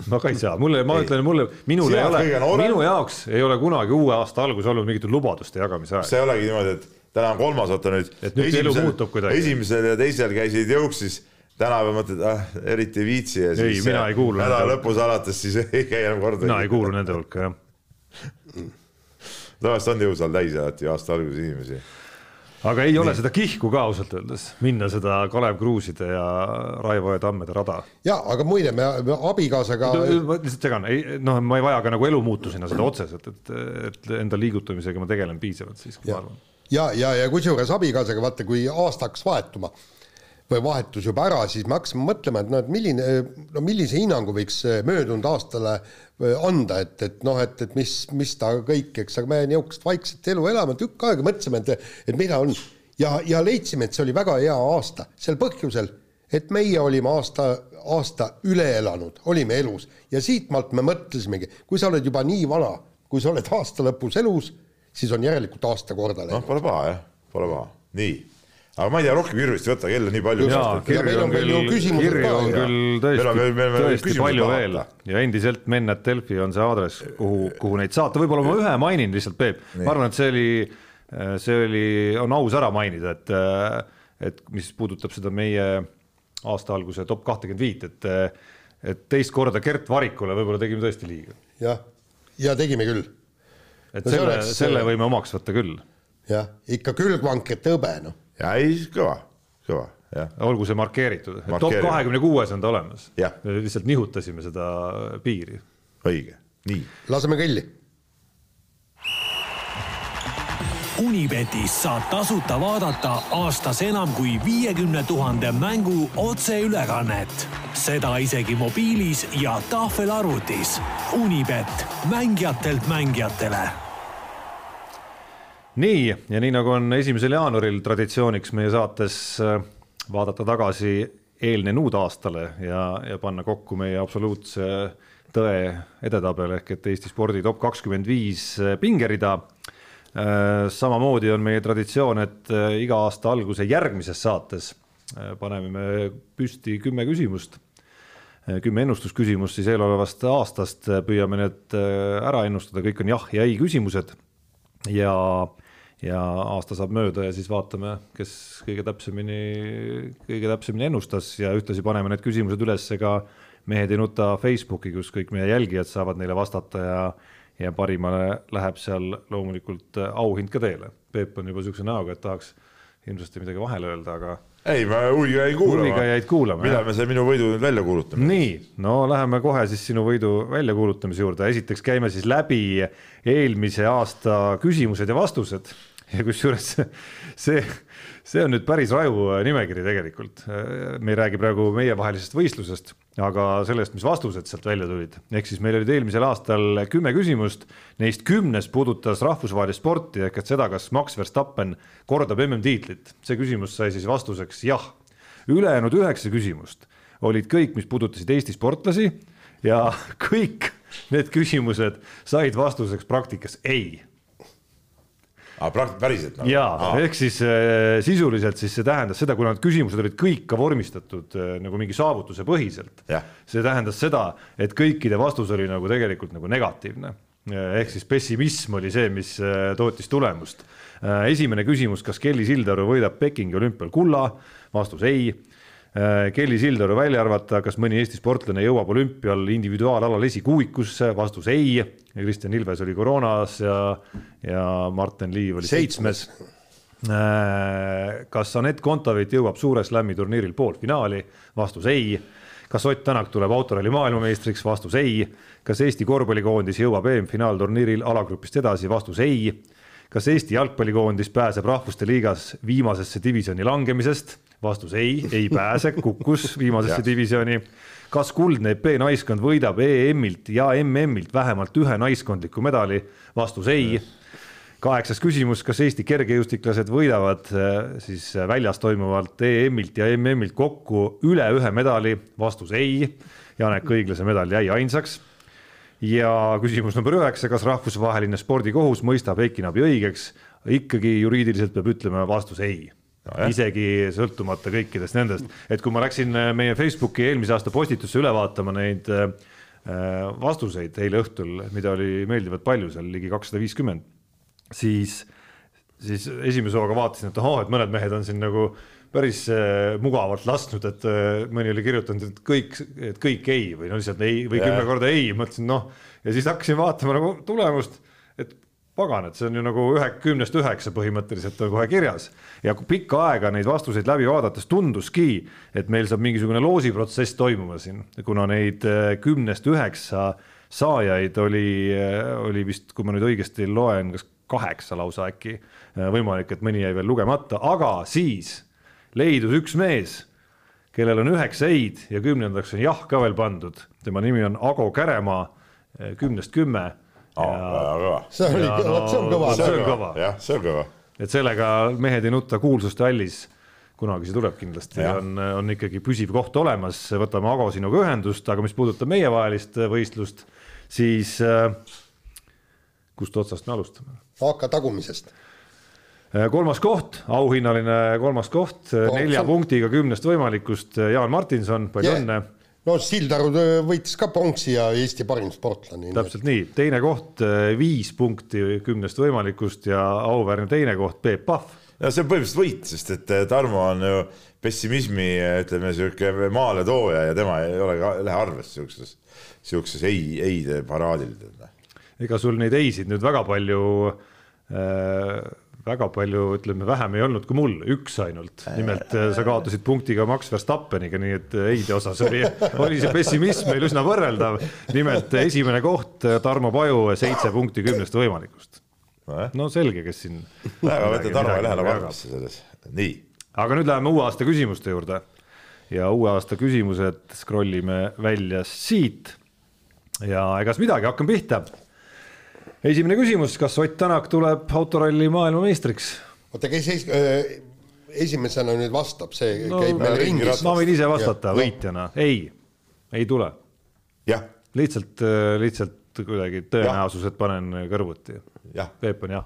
no ka ei saa, mulle, ma ei. ütlen, mulle, minul ei ole, minu jaoks ei ole kunagi uue aasta algus olnud mingit lubaduste jagamise aeg. see ei olegi niimoodi, et täna on kolmas, vaata nüüd. et nüüd elu muutub kuidagi. esimesel ja teisel käisid jõuksis täna pead mõtled, ah eriti ei viitsi ja siis. ei, mina ei kuulu. nädala lõpus alates siis ei käi enam kordagi. mina ei kuulu nende hulka jah tavaliselt on jõusaal täis alati aasta alguses inimesi. aga ei Nii. ole seda kihku ka ausalt öeldes, minna seda Kalev Kruuside ja Raivo E Tammede rada. ja, aga muide, me abikaasaga. ma lihtsalt segan, ei noh, ma ei vaja ka nagu elumuutusena seda otseselt, et, et enda liigutamisega ma tegelen piisavalt siiski, ma arvan. ja, ja, ja, ja kusjuures abikaasaga vaata, kui aasta hakkas vahetuma või vahetus juba ära, siis me hakkasime mõtlema, et noh, et milline, no millise hinnangu võiks möödunud aastale anda, et, et noh, et, et mis, mis ta kõik, eks, aga me niisugust vaikset elu elame tükk aega, mõtlesime, et, et mida on. Ja, ja leidsime, et see oli väga hea aasta sel põhjusel, et meie olime aasta, aasta üle elanud, olime elus. Ja siitmaalt me mõtlesimegi, kui sa oled juba nii vana, kui sa oled aasta lõpus elus, siis on järelikult aasta korda läinud. noh, pole paha jah, pole paha, nii aga ma ei tea, rohkem kirju vist ei võta, kell on nii palju. kirju on küll, kirju on küll tõesti, tõesti palju veel ja endiselt Mennet Delfi on see aadress, kuhu, kuhu neid saata, võib-olla ma ühe mainin lihtsalt, Peep, ma arvan, et see oli, see oli, on aus ära mainida, et, et mis puudutab seda meie aasta alguse top kahtekümmet viit, et, et teist korda Gert Varikule võib-olla tegime tõesti liiga. jah, ja tegime küll. et no selle, selle võime omaks võtta küll. jah, ikka külgvankete hõbe, noh ja ei, kõva, kõva, jah. olgu see markeeritud, top kahekümne kuues on ta olemas. lihtsalt nihutasime seda piiri. õige, nii. laseme kõlli. Unibetis saab tasuta vaadata aastas enam kui viiekümne tuhande mängu otseülekannet. seda isegi mobiilis ja tahvelarvutis. Unibet, mängijatelt mängijatele nii, ja nii nagu on esimesel jaanuaril traditsiooniks meie saates äh, vaadata tagasi eelnenud aastale ja, ja panna kokku meie absoluutse tõe edetabel ehk et Eesti spordi top kakskümmend viis äh, pingerida. Äh, samamoodi on meie traditsioon, et iga aasta alguse järgmises saates paneme me püsti kümme küsimust, kümme ennustusküsimust siis eelolevast aastast, püüame need ära ennustada, kõik on jah ja ei küsimused ja ja aasta saab mööda ja siis vaatame, kes kõige täpsemini, kõige täpsemini ennustas ja ühtlasi paneme need küsimused üles ka mehed ei nuta Facebooki, kus kõik meie jälgijad saavad neile vastata ja ja parimale läheb seal loomulikult auhind ka teile. Peep on juba niisuguse näoga, et tahaks hirmsasti midagi vahele öelda, aga ei, ma huviga jäin kuulama. huviga jäid kuulama. millal me selle minu võidu nüüd välja kuulutame? nii, no läheme kohe siis sinu võidu väljakuulutamise juurde, esiteks käime siis läbi eelmise aasta küsimused ja vastused ja kusjuures see, see on nüüd päris raju nimekiri tegelikult. me ei räägi praegu meievahelisest võistlusest aga sellest, mis vastused sealt välja tulid, ehk siis meil olid eelmisel aastal kümme küsimust, neist kümnes puudutas rahvusvahelist sporti ehk et seda, kas Max Verstappen kordab MM-tiitlit. see küsimus sai siis vastuseks jah. ülejäänud üheksa küsimust olid kõik, mis puudutasid Eesti sportlasi ja kõik need küsimused said vastuseks praktikas ei aga päriselt nagu.? jaa, ehk siis äh, sisuliselt siis see tähendas seda, kuna need küsimused olid kõik ka vormistatud äh, nagu mingi saavutuse põhiselt. see tähendas seda, et kõikide vastus oli nagu tegelikult nagu negatiivne. Äh, ehk siis pessimism oli see, mis tootis tulemust. Esimene küsimus, kas Kelly Sildaru võidab Pekingi olümpial kulla? vastus ei Kelly Sildaru välja arvata, kas mõni Eesti sportlane jõuab olümpial individuaalalal esikuuikusse, vastus ei. Kristjan Ilves oli koroonas ja, ja Martin Liiv oli seitsmes. Äh, kas Anett Kontaveit jõuab Suure Slami turniiril poolfinaali, vastus ei. kas Ott Tänak tuleb autoralli maailmameistriks, vastus ei. kas Eesti korvpallikoondis jõuab EM-finaalturniiril alagrupist edasi, vastus ei. kas Eesti jalgpallikoondis pääseb rahvuste liigas viimasesse divisjoni langemisest vastus ei, ei pääse, kukkus viimasesse divisjoni. kas kuldne EP naiskond võidab EM-ilt ja MM-ilt vähemalt ühe naiskondliku medali? vastus ei. kaheksas küsimus, kas Eesti kergejõustiklased võidavad äh, siis väljas toimuvalt EM-ilt ja MM-ilt kokku üle ühe medali? vastus ei. Janek Õiglase medal jäi ainsaks ja küsimus number üheksa, kas rahvusvaheline spordikohus mõistab Heiki Nabi õigeks? ikkagi juriidiliselt peab ütlema vastus ei no,. isegi sõltumata kõikidest nendest, et kui ma läksin äh, meie Facebooki eelmise aasta postitusse üle vaatama neid äh, äh, vastuseid eile õhtul, mida oli meeldivalt palju seal, ligi kakssada viiskümmend, siis, siis esimese hooga vaatasin, et ahah, et mõned mehed on siin nagu päris mugavalt lasknud, et mõni oli kirjutanud, et kõik, et kõik ei või no lihtsalt ei või kümme korda ei, mõtlesin noh, ja siis hakkasin vaatama nagu tulemust pagan, et see on ju nagu ühe, kümnest üheksa põhimõtteliselt on kohe kirjas. Ja pikka aega neid vastuseid läbi vaadates tunduski, et meil saab mingisugune loosiprotsess toimuma siin, kuna neid äh, kümnest üheksa saajaid oli, äh, oli vist, kui ma nüüd õigesti loen, kas kaheksa lausa äkki, äh, võimalik, et mõni jäi veel lugemata, aga siis leidus üks mees, kellel on üheksa ei-d ja kümnendaks on jah ka veel pandud, tema nimi on Ago Käremaa, kümnest kümme see oli, vot see on kõva. see on kõva. jah, see on kõva. et sellega Mehed ei nuta kuulsuste hallis kunagi see tuleb kindlasti, on, on ikkagi püsiv koht olemas, võtame Ago sinuga ühendust, aga mis puudutab meievahelist võistlust, siis äh, kust otsast me alustame? hakka tagumisest. Äh, kolmas koht, auhinnaline kolmas koht, nelja punktiga kümnest võimalikust, Jaan Martinson, palju yeah. No Sildaru võitis ka pronksi ja Eesti parim sportlane. täpselt nii, teine koht äh, viis punkti kümnest võimalikust ja auväärne teine koht Peep Pahv. ja see on põhimõtteliselt võit, sest et äh, Tarmo on ju pessimismi, ütleme sihuke maaletooja ja tema ei ole ka, lähe arvesse siukses, siukses ei, eide paraadil. ega sul neid eisid nüüd väga palju äh, väga palju, ütleme, vähem ei olnud kui mul, üks ainult. nimelt äh, sa kaotasid punktiga Max Verstappeniga, nii et äh, eide osas oli, oli see pessimism meil üsna võrreldav. nimelt äh, esimene koht, Tarmo Paju, seitse punkti kümnest võimalikust. no selge, kes siin. väga võtta, Tarmo ei lähe enam arvesse selles, nii. aga nüüd läheme uue aasta küsimuste juurde ja uue aasta küsimused scroll ime välja siit. ja egas midagi, hakkame pihta esimene küsimus, kas Ott Tänak tuleb autoralli maailmameistriks? oota, kes es, äh, esimesena nüüd vastab, see no, käib meil ringis. ma võin ise vastata ja, võitjana, ei, ei tule. lihtsalt, äh, lihtsalt kuidagi tõenäosused panen kõrvuti. Peep on jah.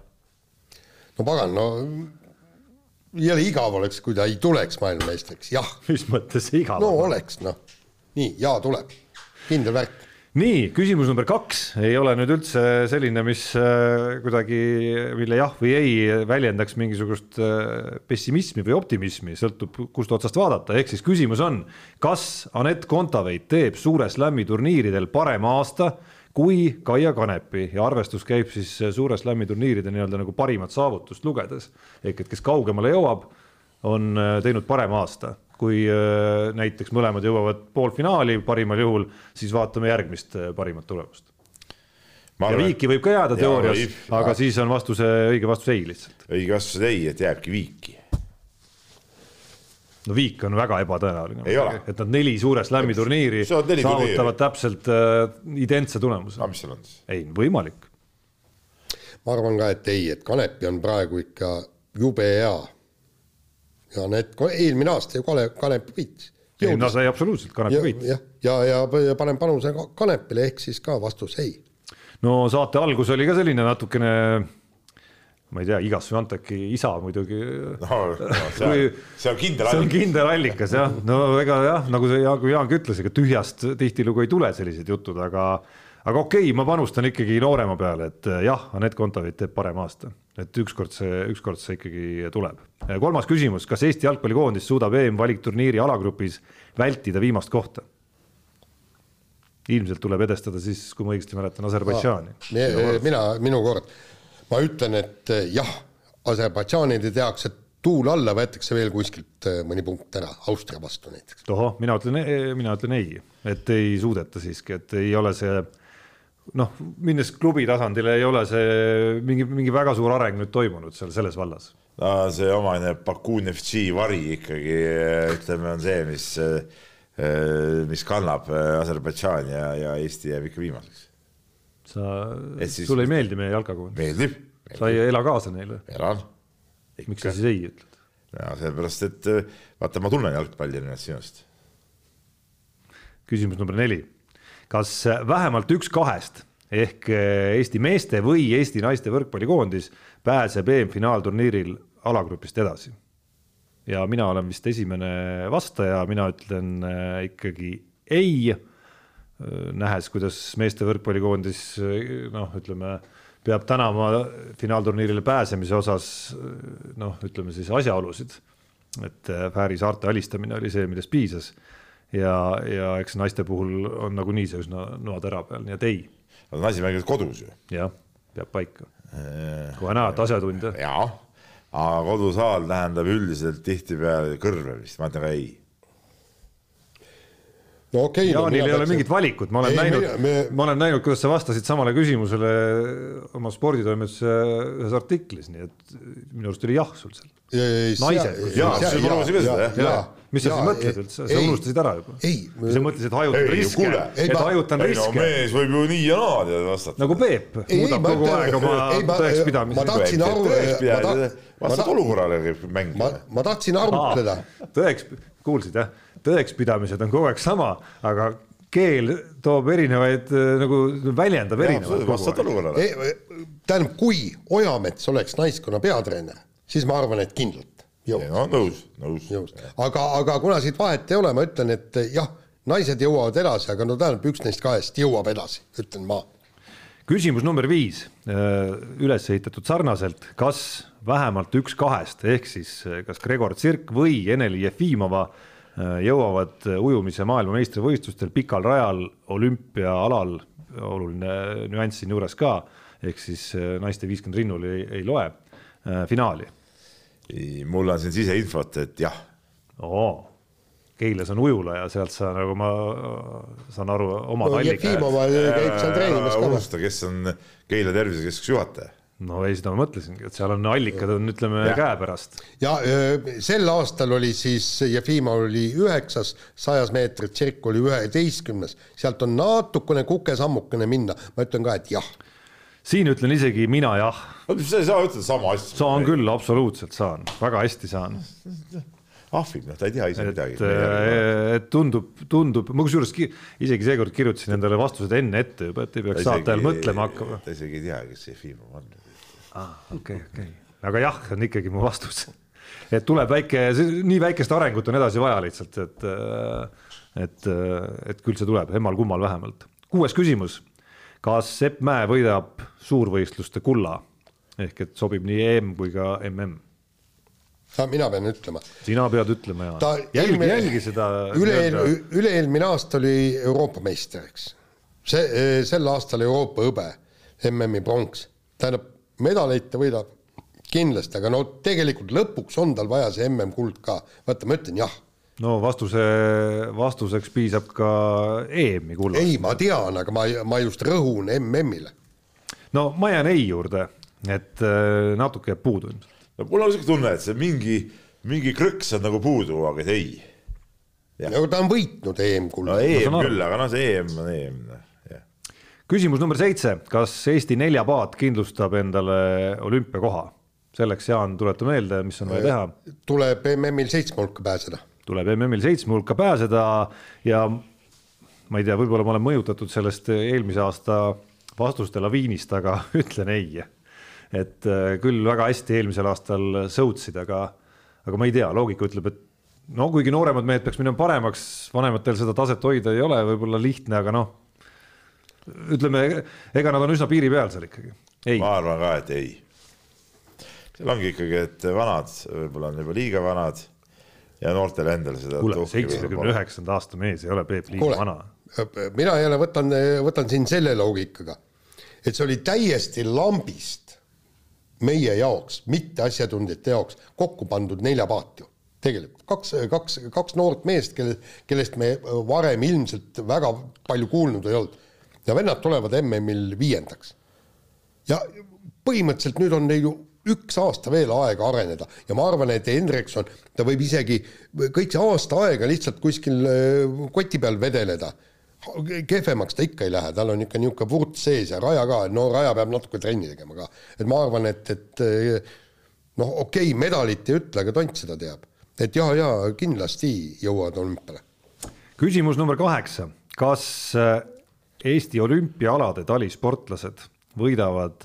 no pagan, no jõle igav oleks, kui ta ei tuleks maailmameistriks, jah. mis mõttes igav? no oleks noh, nii, jaa tuleb, kindel värk nii, küsimus number kaks. Ei ole nüüd üldse selline, mis äh, kuidagi, mille jah või ei väljendaks mingisugust äh, pessimismi või optimismi, sõltub, kust otsast vaadata, ehk siis küsimus on, kas Anett Kontaveit teeb Suure Slami turniiridel parema aasta kui Kaia Kanepi? Ja arvestus käib siis Suure Slami turniiride nii-öelda nagu parimat saavutust lugedes. ehk et kes kaugemale jõuab, on äh, teinud parema aasta kui äh, näiteks mõlemad jõuavad poolfinaali parimal juhul, siis vaatame järgmist äh, parimat tulemust. ja viiki võib ka jääda teoorias, aga ja. siis on vastuse, õige vastus ei lihtsalt. õige vastus on ei, et jääbki viiki. no viik on väga ebatõenäoline, et nad neli suure slam'i turniiri saavutavad täpselt äh, identse tulemuse. aga mis seal on siis? ei, võimalik. ma arvan ka, et ei, et Kanepi on praegu ikka jube hea ja need, eelmine aasta ju Kalev, Kanep võitis. ei no sai absoluutselt Kanepi võit. jah, ja, ja, ja, ja panen panuse Kanepile, ehk siis ka vastus ei. no saate algus oli ka selline natukene ma ei tea, Igas Svanteki isa muidugi no,. No, see, kui, see on kindel allikas. see on kindel allikas jah, no ega jah, nagu see Jaan, Jaangi ütles, ega tühjast tihtilugu ei tule sellised jutud, aga aga okei okay,, ma panustan ikkagi noorema peale, et jah, Anett Kontaveit teeb parema aasta et ükskord see, ükskord see ikkagi tuleb. kolmas küsimus, kas Eesti jalgpallikoondis suudab EM-valikturniiri alagrupis vältida viimast kohta? ilmselt tuleb edestada siis, kui ma õigesti mäletan, Aserbaidžaani. mina, minu kord, ma ütlen, et eh, jah, Aserbaidžaanile tehakse tuul alla, võetakse veel kuskilt eh, mõni punkt ära, Austria vastu näiteks. tohoh, mina ütlen, mina ütlen ei, et ei suudeta siiski, et ei ole see noh, minnes klubi tasandile ei ole see mingi, mingi väga suur areng nüüd toimunud seal selles vallas. no see omane Bakuun FC vari ikkagi ütleme, on see, mis, mis kannab Aserbaidžaani ja, ja Eesti jääb ikka viimaseks. sa, sulle ei meeldi meie jalkakoondis? meeldib, meeldib.. sa ei ela kaasa neile? elan. miks sa siis ei ütled? ja sellepärast, et vaata, ma tunnen jalgpalli erinevalt sinust. küsimus number neli kas vähemalt üks kahest ehk eh, Eesti meeste või Eesti naiste võrkpallikoondis pääseb EM-finaalturniiril alagrupist edasi. ja mina olen vist esimene vastaja, mina ütlen eh, ikkagi ei. Nähes, kuidas meeste võrkpallikoondis noh, ütleme peab tänama finaalturniirile pääsemise osas noh, ütleme siis asjaolusid, et Fääri saarte alistamine oli see, millest piisas ja, ja eks naiste puhul on nagunii see üsna noatera peal, nii et ei. aga naisi mängivad kodus ju. jah, peab paika. kohe näed asjatundja. jaa, aga kodusaal tähendab üldiselt tihtipeale kõrvemist, ma ütlen ka ei no okei okay,. Jaanil no, ei ole mingit valikut, ma olen ei, näinud, me... ma olen näinud, kuidas sa vastasid samale küsimusele oma sporditoimetuse ühes artiklis, nii et minu arust oli jah sul seal. naised. jaa, sa proovisid ka seda jah? Mis sa siis mõtled üldse, sa unustasid ära juba? sa mõtlesid, et hajutan riske, et hajutan riske? mees võib ju nii ja naa tead vastata. nagu Peep muudab kogu aeg oma tõekspidamisi. ma tahtsin aru. vastavalt olukorrale käib mäng. ma tahtsin arutleda. tõeks, kuulsid jah? tõekspidamised on kogu aeg sama, aga keel toob erinevaid nagu väljendab erinevaid kogu aeg. E, tähendab, kui Ojamets oleks naiskonna peatreener, siis ma arvan, et kindlalt jõuaks. no nõus, nõus, aga, aga kuna siit vahet ei ole, ma ütlen, et jah, naised jõuavad edasi, aga no tähendab, üks neist kahest jõuab edasi, ütlen ma. küsimus number viis, üles ehitatud sarnaselt, kas vähemalt üks kahest ehk siis kas Gregor Tsirk või Eneli Jefimova Äh, jõuavad ujumise maailmameistrivõistlustel pikal rajal olümpiaalal, oluline nüanss siinjuures ka, ehk siis naiste viiskümmend rinnul ei, ei loe, äh, finaali. Mul on siin siseinfot, et jah. oo, Keilas on ujula ja sealt sa nagu ma saan aru, omad no, allikad. Jefimova käib seal treenimas ka. unusta, kes on Keila tervisekeskuse juhataja no ei, seda ma mõtlesingi, et seal on allikad on, ütleme käepärast. ja sel aastal oli siis Jefimov oli üheksas, sajas meetrit, Tšerk oli üheteistkümnes, sealt on natukene kukesammukene minna, ma ütlen ka, et jah. Siin ütlen isegi mina jah. sa ei saa ütelda sama asja. saan küll, absoluutselt saan, väga hästi saan ahvib, noh, ta ei tea ise midagi. et tundub, tundub, ma kusjuures isegi seekord kirjutasin endale vastused enne ette juba, et ei peaks saate ajal mõtlema hakkama. ta isegi ei tea, kes Jefimov on. aa, ah, okei, okei, aga jah, on ikkagi mu vastus. et tuleb väike, nii väikest arengut on edasi vaja lihtsalt, et, et, et küll see tuleb, emmal-kummal vähemalt. kuues küsimus. Kas Sepp Mäe võidab suurvõistluste kulla ehk et sobib nii EM kui ka MM? mina pean ütlema. sina pead ütlema ja. jälgi, jälgi seda. üle-eelmine, üle-eelmine aasta oli Euroopa meister, eks. see, sel aastal Euroopa hõbe, MM-i pronks, tähendab medaleid ta võidab kindlasti, aga no tegelikult lõpuks on tal vaja see MM-kuld ka, vaata, ma ütlen jah. No vastuse, vastuseks piisab ka EM-i kullast. ei, ma tean, aga ma, ma just rõhun MM-ile. no ma jään ei juurde, et äh, natuke jääb puudu ilmselt. no mul on siuke tunne, et see mingi, mingi krõks on nagu puudu, aga ei. no ta on võitnud EM-kulda. no EM küll, aga noh, see EM on EM küsimus number seitse, kas Eesti neljapaat kindlustab endale olümpiakoha? selleks, Jaan, tuleta meelde, mis on vaja teha. tuleb MM-il seitsme hulka pääseda. Tuleb MM-il seitsme hulka pääseda ja ma ei tea, võib-olla ma olen mõjutatud sellest eelmise aasta vastuste laviinist, aga ütlen ei. et äh, küll väga hästi eelmisel aastal sõutsid, aga, aga ma ei tea, loogika ütleb, et no kuigi nooremad mehed peaks minema paremaks, vanematel seda taset hoida ei ole võib-olla lihtne, aga noh, ütleme, ega nad on üsna piiri peal seal ikkagi. ma arvan ka, et ei seal ongi ikkagi, et vanad võib-olla on juba liiga vanad ja noortel endal seda. kuule, seitsmekümne üheksanda aasta mees ei ole Peep liiga vana. mina jälle võtan, võtan siin selle loogikaga, et see oli täiesti lambist meie jaoks, mitte asjatundjate jaoks, kokku pandud neljapaat ju tegelikult kaks, kaks, kaks noort meest, kelle, kellest me varem ilmselt väga palju kuulnud ei olnud. ja vennad tulevad MM-il viiendaks. ja põhimõtteliselt nüüd on neil ju üks aasta veel aega areneda ja ma arvan, et Hendrikson, ta võib isegi kõik see aasta aega lihtsalt kuskil äh, koti peal vedeleda. kehvemaks ta ikka ei lähe, tal on ikka niisugune vurts sees ja Raja ka, no Raja peab natuke trenni tegema ka. et ma arvan, et, et äh, noh, okei okay,, medalit ei ütle, aga tont seda teab. et ja, ja kindlasti jõuavad olümpiale. küsimus number kaheksa, kas äh, Eesti olümpiaalade talisportlased võidavad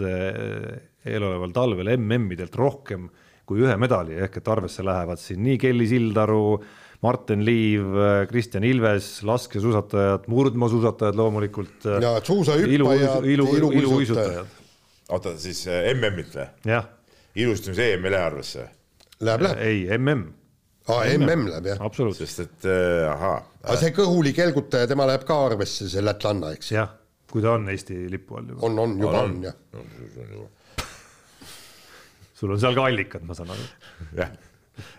eeloleval talvel MM-idelt rohkem kui ühe medali, ehk et arvesse lähevad siin nii Kelly Sildaru, Martin Liiv, Kristjan Ilves, laskesuusatajad, murdmaasuusatajad loomulikult. ja suusahüppajad, ilu, ilu, iluuisutajad. oota, siis äh, MM-it või? jah. ilustamise EM ei lähe arvesse? Läheb, läheb. ei, MM. aa, MM läheb jah. absoluutselt. sest et äh, ahaa. aga see kõhuli kelgutaja, tema läheb ka arvesse, see lätlanna, eks? jah, kui ta on Eesti lipu all juba. on, on, juba on, on jah sul on seal ka allikad, ma saan aru. jah,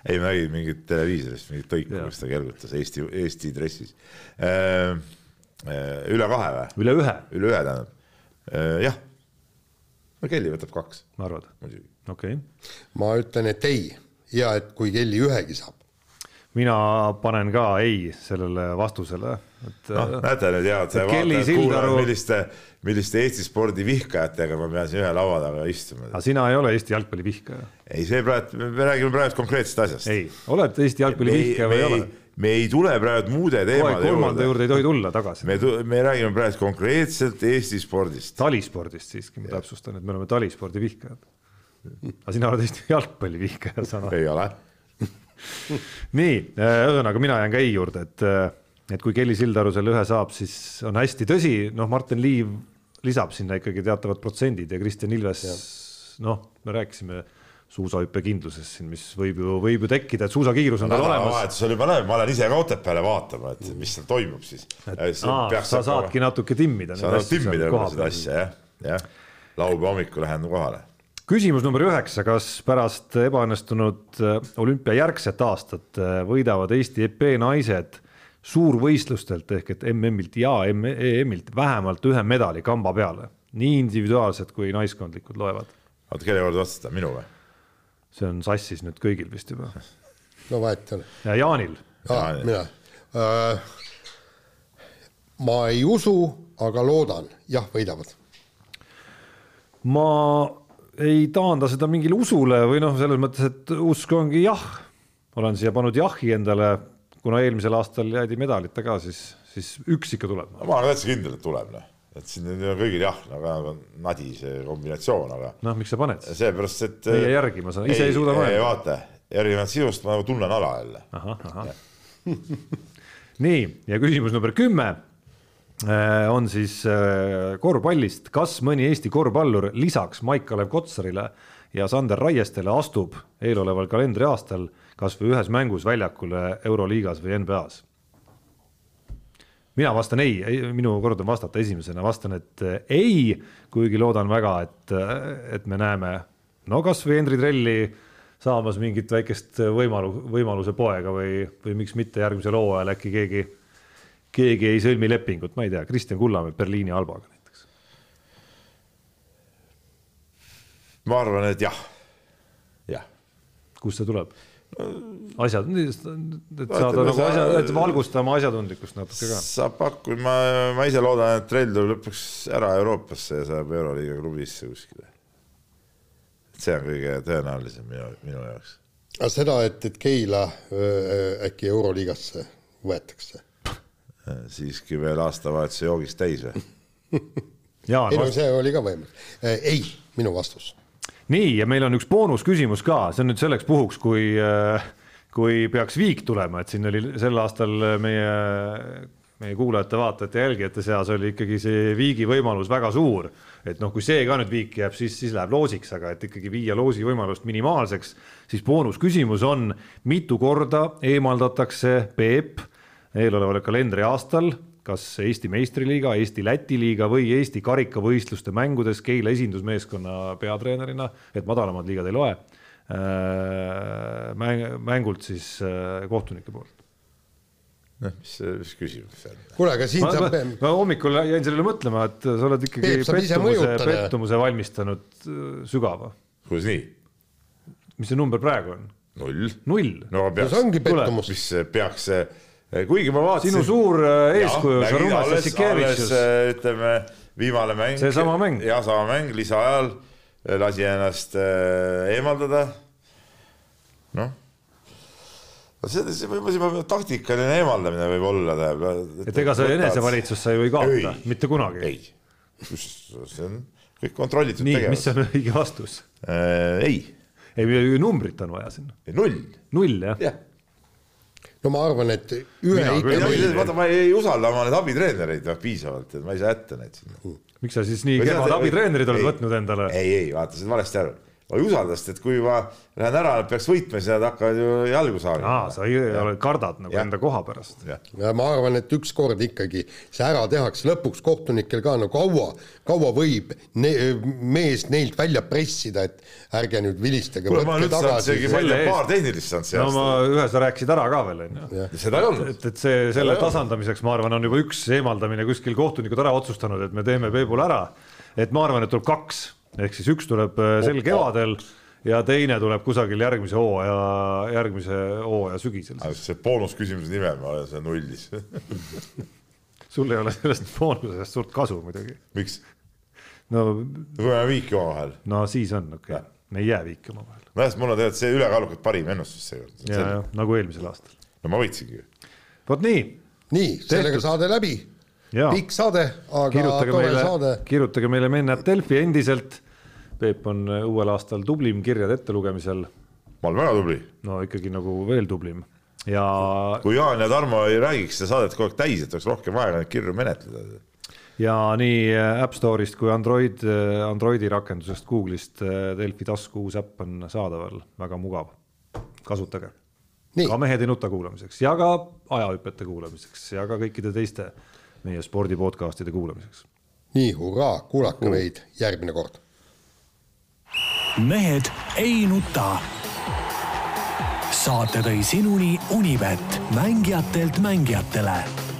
ei ma nägin mingit televiisorist mingit toiku, kus ta kergutas Eesti, Eesti dressis äh,. üle kahe või? üle ühe. üle ühe tähendab äh,, jah. no Kelly võtab kaks. arvad? muidugi. okei okay.. ma ütlen, et ei ja et kui Kelly ühegi saab. mina panen ka ei sellele vastusele. Noh, näete nüüd head vaatajad, kuulajad, milliste milliste Eesti spordi vihkajatega ma pean siin ühe laua taga istuma. aga sina ei ole Eesti jalgpalli vihkaja? ei, see praegu, me räägime praegu konkreetsest asjast. ei, oled Eesti jalgpalli vihkaja või ei ole? me ei tule praegu muude teemade juurde. kolmanda juurde ei tohi tulla tagasi. me, me räägime praegu konkreetselt Eesti spordist. talispordist siiski, ma täpsustan, et me oleme talispordi vihkajad. aga sina oled Eesti jalgpalli vihkaja, saan aru. ei ole nii, ühesõnaga mina jään ka ei juurde, et et kui Kelly Sildaru selle ühe saab, siis on hästi tõsi, noh, Martin Liiv lisab sinna ikkagi teatavad protsendid ja Kristjan Ilves, noh, me rääkisime suusahüppekindlusest siin, mis võib ju, võib ju tekkida, et suusakiirus on tal olemas. vahetus oli põnev, ma olen ise ka Otepääle vaatama, et mis seal toimub siis. Sa saadki natuke timmida. saan timmida võib-olla seda asja jah, jah. laupäeva hommikul lähen kohale. küsimus number üheksa, kas pärast ebaõnnestunud äh, olümpiajärgset aastat äh, võidavad Eesti EP naised suurvõistlustelt ehk et MM-ilt ja EM-ilt vähemalt ühe medali kamba peale, nii individuaalsed kui naiskondlikud loevad. oota, kelle kord vastasite, minu või? see on sassis nüüd kõigil vist juba. no vahet ei ole. ja Jaanil. mina äh,. ma ei usu, aga loodan, jah, võidavad. ma ei taanda seda mingile usule või noh, selles mõttes, et usk ongi jah. olen siia pannud jahi endale kuna eelmisel aastal jäädi medalita ka, siis, siis üks ikka tuleb. ma olen täitsa kindel, et tuleb, noh. et siin on kõigil jah, aga nagu nadi see kombinatsioon, aga. noh, miks sa paned? seepärast, et. meie järgi ma saan, ise ei suuda mõelda. vaata, erinevalt sinust ma nagu tunnen ala jälle. nii, ja küsimus number kümme. on siis korvpallist, kas mõni Eesti korvpallur lisaks Maik-Kalev Kotsarile ja Sander Raiestele astub eeloleval kalendriaastal kas või ühes mängus väljakule Euroliigas või NBA-s? mina vastan ei, minu kord on vastata esimesena, vastan, et ei, kuigi loodan väga, et, et me näeme no kasvõi Henri Trelli saamas mingit väikest võimalu, võimaluse poega või, või miks mitte järgmisel hooajal äkki keegi, keegi ei sõlmi lepingut, ma ei tea, Kristjan Kullamäe Berliini Albaga näiteks. ma arvan, et jah, jah. kust see tuleb? Asjad, et saada nagu asja, et valgustama asjatundlikkust natuke ka. saab pakkuda, ma, ma ise loodan, et Trell tuleb lõpuks ära Euroopasse ja saab Euroliiga klubisse kuskile. see on kõige tõenäolisem minu, minu jaoks. aga seda, et, et Keila äh, äkki Euroliigasse võetakse? siiski veel aastavahetuse joogist täis või? ei no see oli ka võimalik. ei, minu vastus nii, ja meil on üks boonusküsimus ka, see on nüüd selleks puhuks, kui, äh, kui peaks viik tulema, et siin oli sel aastal meie, meie kuulajate-vaatajate, jälgijate seas oli ikkagi see viigi võimalus väga suur. et noh, kui see ka nüüd viiki jääb, siis, siis läheb loosiks, aga et ikkagi viia loosi võimalust minimaalseks, siis boonusküsimus on, mitu korda eemaldatakse Peep eeloleval kalendriaastal kas Eesti meistriliiga, Eesti-Läti liiga või Eesti karikavõistluste mängudes Keila esindusmeeskonna peatreenerina, et madalamad liigad ei loe, äh, mäng, mängult siis äh, kohtunike poolt noh, mis, mis küsimus see on? kuule, aga siin ma, saab. ma hommikul jäin sellele mõtlema, et sa oled ikkagi Peep, pettumuse, pettumuse valmistanud äh, sügava. kuidas nii? mis see number praegu on? null. null? no peaks, no mis peaks kuigi ma vaatasin. sinu suur eh, eeskuju, sa Rumas Jassikevitšus. Eh, ütleme viimane mäng. seesama mäng. ja sama mäng lisaajal lasi ennast eemaldada. noh, see, see võib-olla taktikaline eemaldamine võib olla, tähendab. et ega sa enesevalitsus sa ju ei kaota, mitte kunagi. ei, see on kõik kontrollitud nii, tegevus. mis on õige vastus äh,? ei. ei, numbrit on vaja sinna. null. null jah ja no ma arvan, et ühe ikka. vaata, ma ei usalda oma neid abitreenereid piisavalt, et ma ei saa jätta neid sinna. miks sa siis nii kehvad abitreenerid oled võtnud endale? ei, ei vaata, saad valesti aru ma ei usalda, sest et kui ma lähen ära, nad peaks võitma, siis nad hakkavad ju jalgu saama. aa, sa ei, kardad nagu ja. enda koha pärast. ja ma arvan, et ükskord ikkagi see ära tehakse, lõpuks kohtunikel ka no kaua, kaua võib ne, mees neilt välja pressida, et ärge nüüd vilistage. kuule, ma üldse saanud isegi, ma ei tea, paar tehnilist saanud see aasta. no ma, ühe sa rääkisid ära ka veel, on ju. seda ei olnud. et, et see, selle tasandamiseks, ma arvan, on juba üks eemaldamine kuskil kohtunikud ära otsustanud, et me teeme Peebule ära. et ma arvan, et tuleb kaks ehk siis üks tuleb äh, sel kevadel ja teine tuleb kusagil järgmise hooaja, järgmise hooaja sügisel. see boonusküsimuse nimel ma olen seal nullis sul ei ole sellest boonusest suurt kasu muidugi. miks? no. me võime viiki omavahel. no siis on okei okay., me ei jää viiki omavahel. nojah, mul on tegelikult see ülekaalukalt parim ennustus seekord. ja, ja nagu eelmisel aastal. no ma võitsingi. vot nii. nii, sellega saade läbi pikk saade, aga kirjutage tore meile, saade. kirjutage meile Mennat Delfi endiselt. Peep on äh, uuel aastal tublim kirjade ettelugemisel. ma olen väga tubli. no ikkagi nagu veel tublim ja. kui Jaan ja Tarmo ei räägiks seda saadet kogu aeg täis, et oleks rohkem vaja neid kirju menetleda. ja nii äh, App Store'ist kui Android, äh, Androidi rakendusest Google'ist Delfi tasku uus äpp on saadaval, väga mugav. kasutage. ka Mehed ei nuta kuulamiseks ja ka ajahüpete kuulamiseks ja ka kõikide teiste meie spordi podcast'ide kuulamiseks. nii, hurraa, kuulake uh. meid järgmine kord. mehed ei nuta. saate tõi sinuni Unibet, mängijatelt mängijatele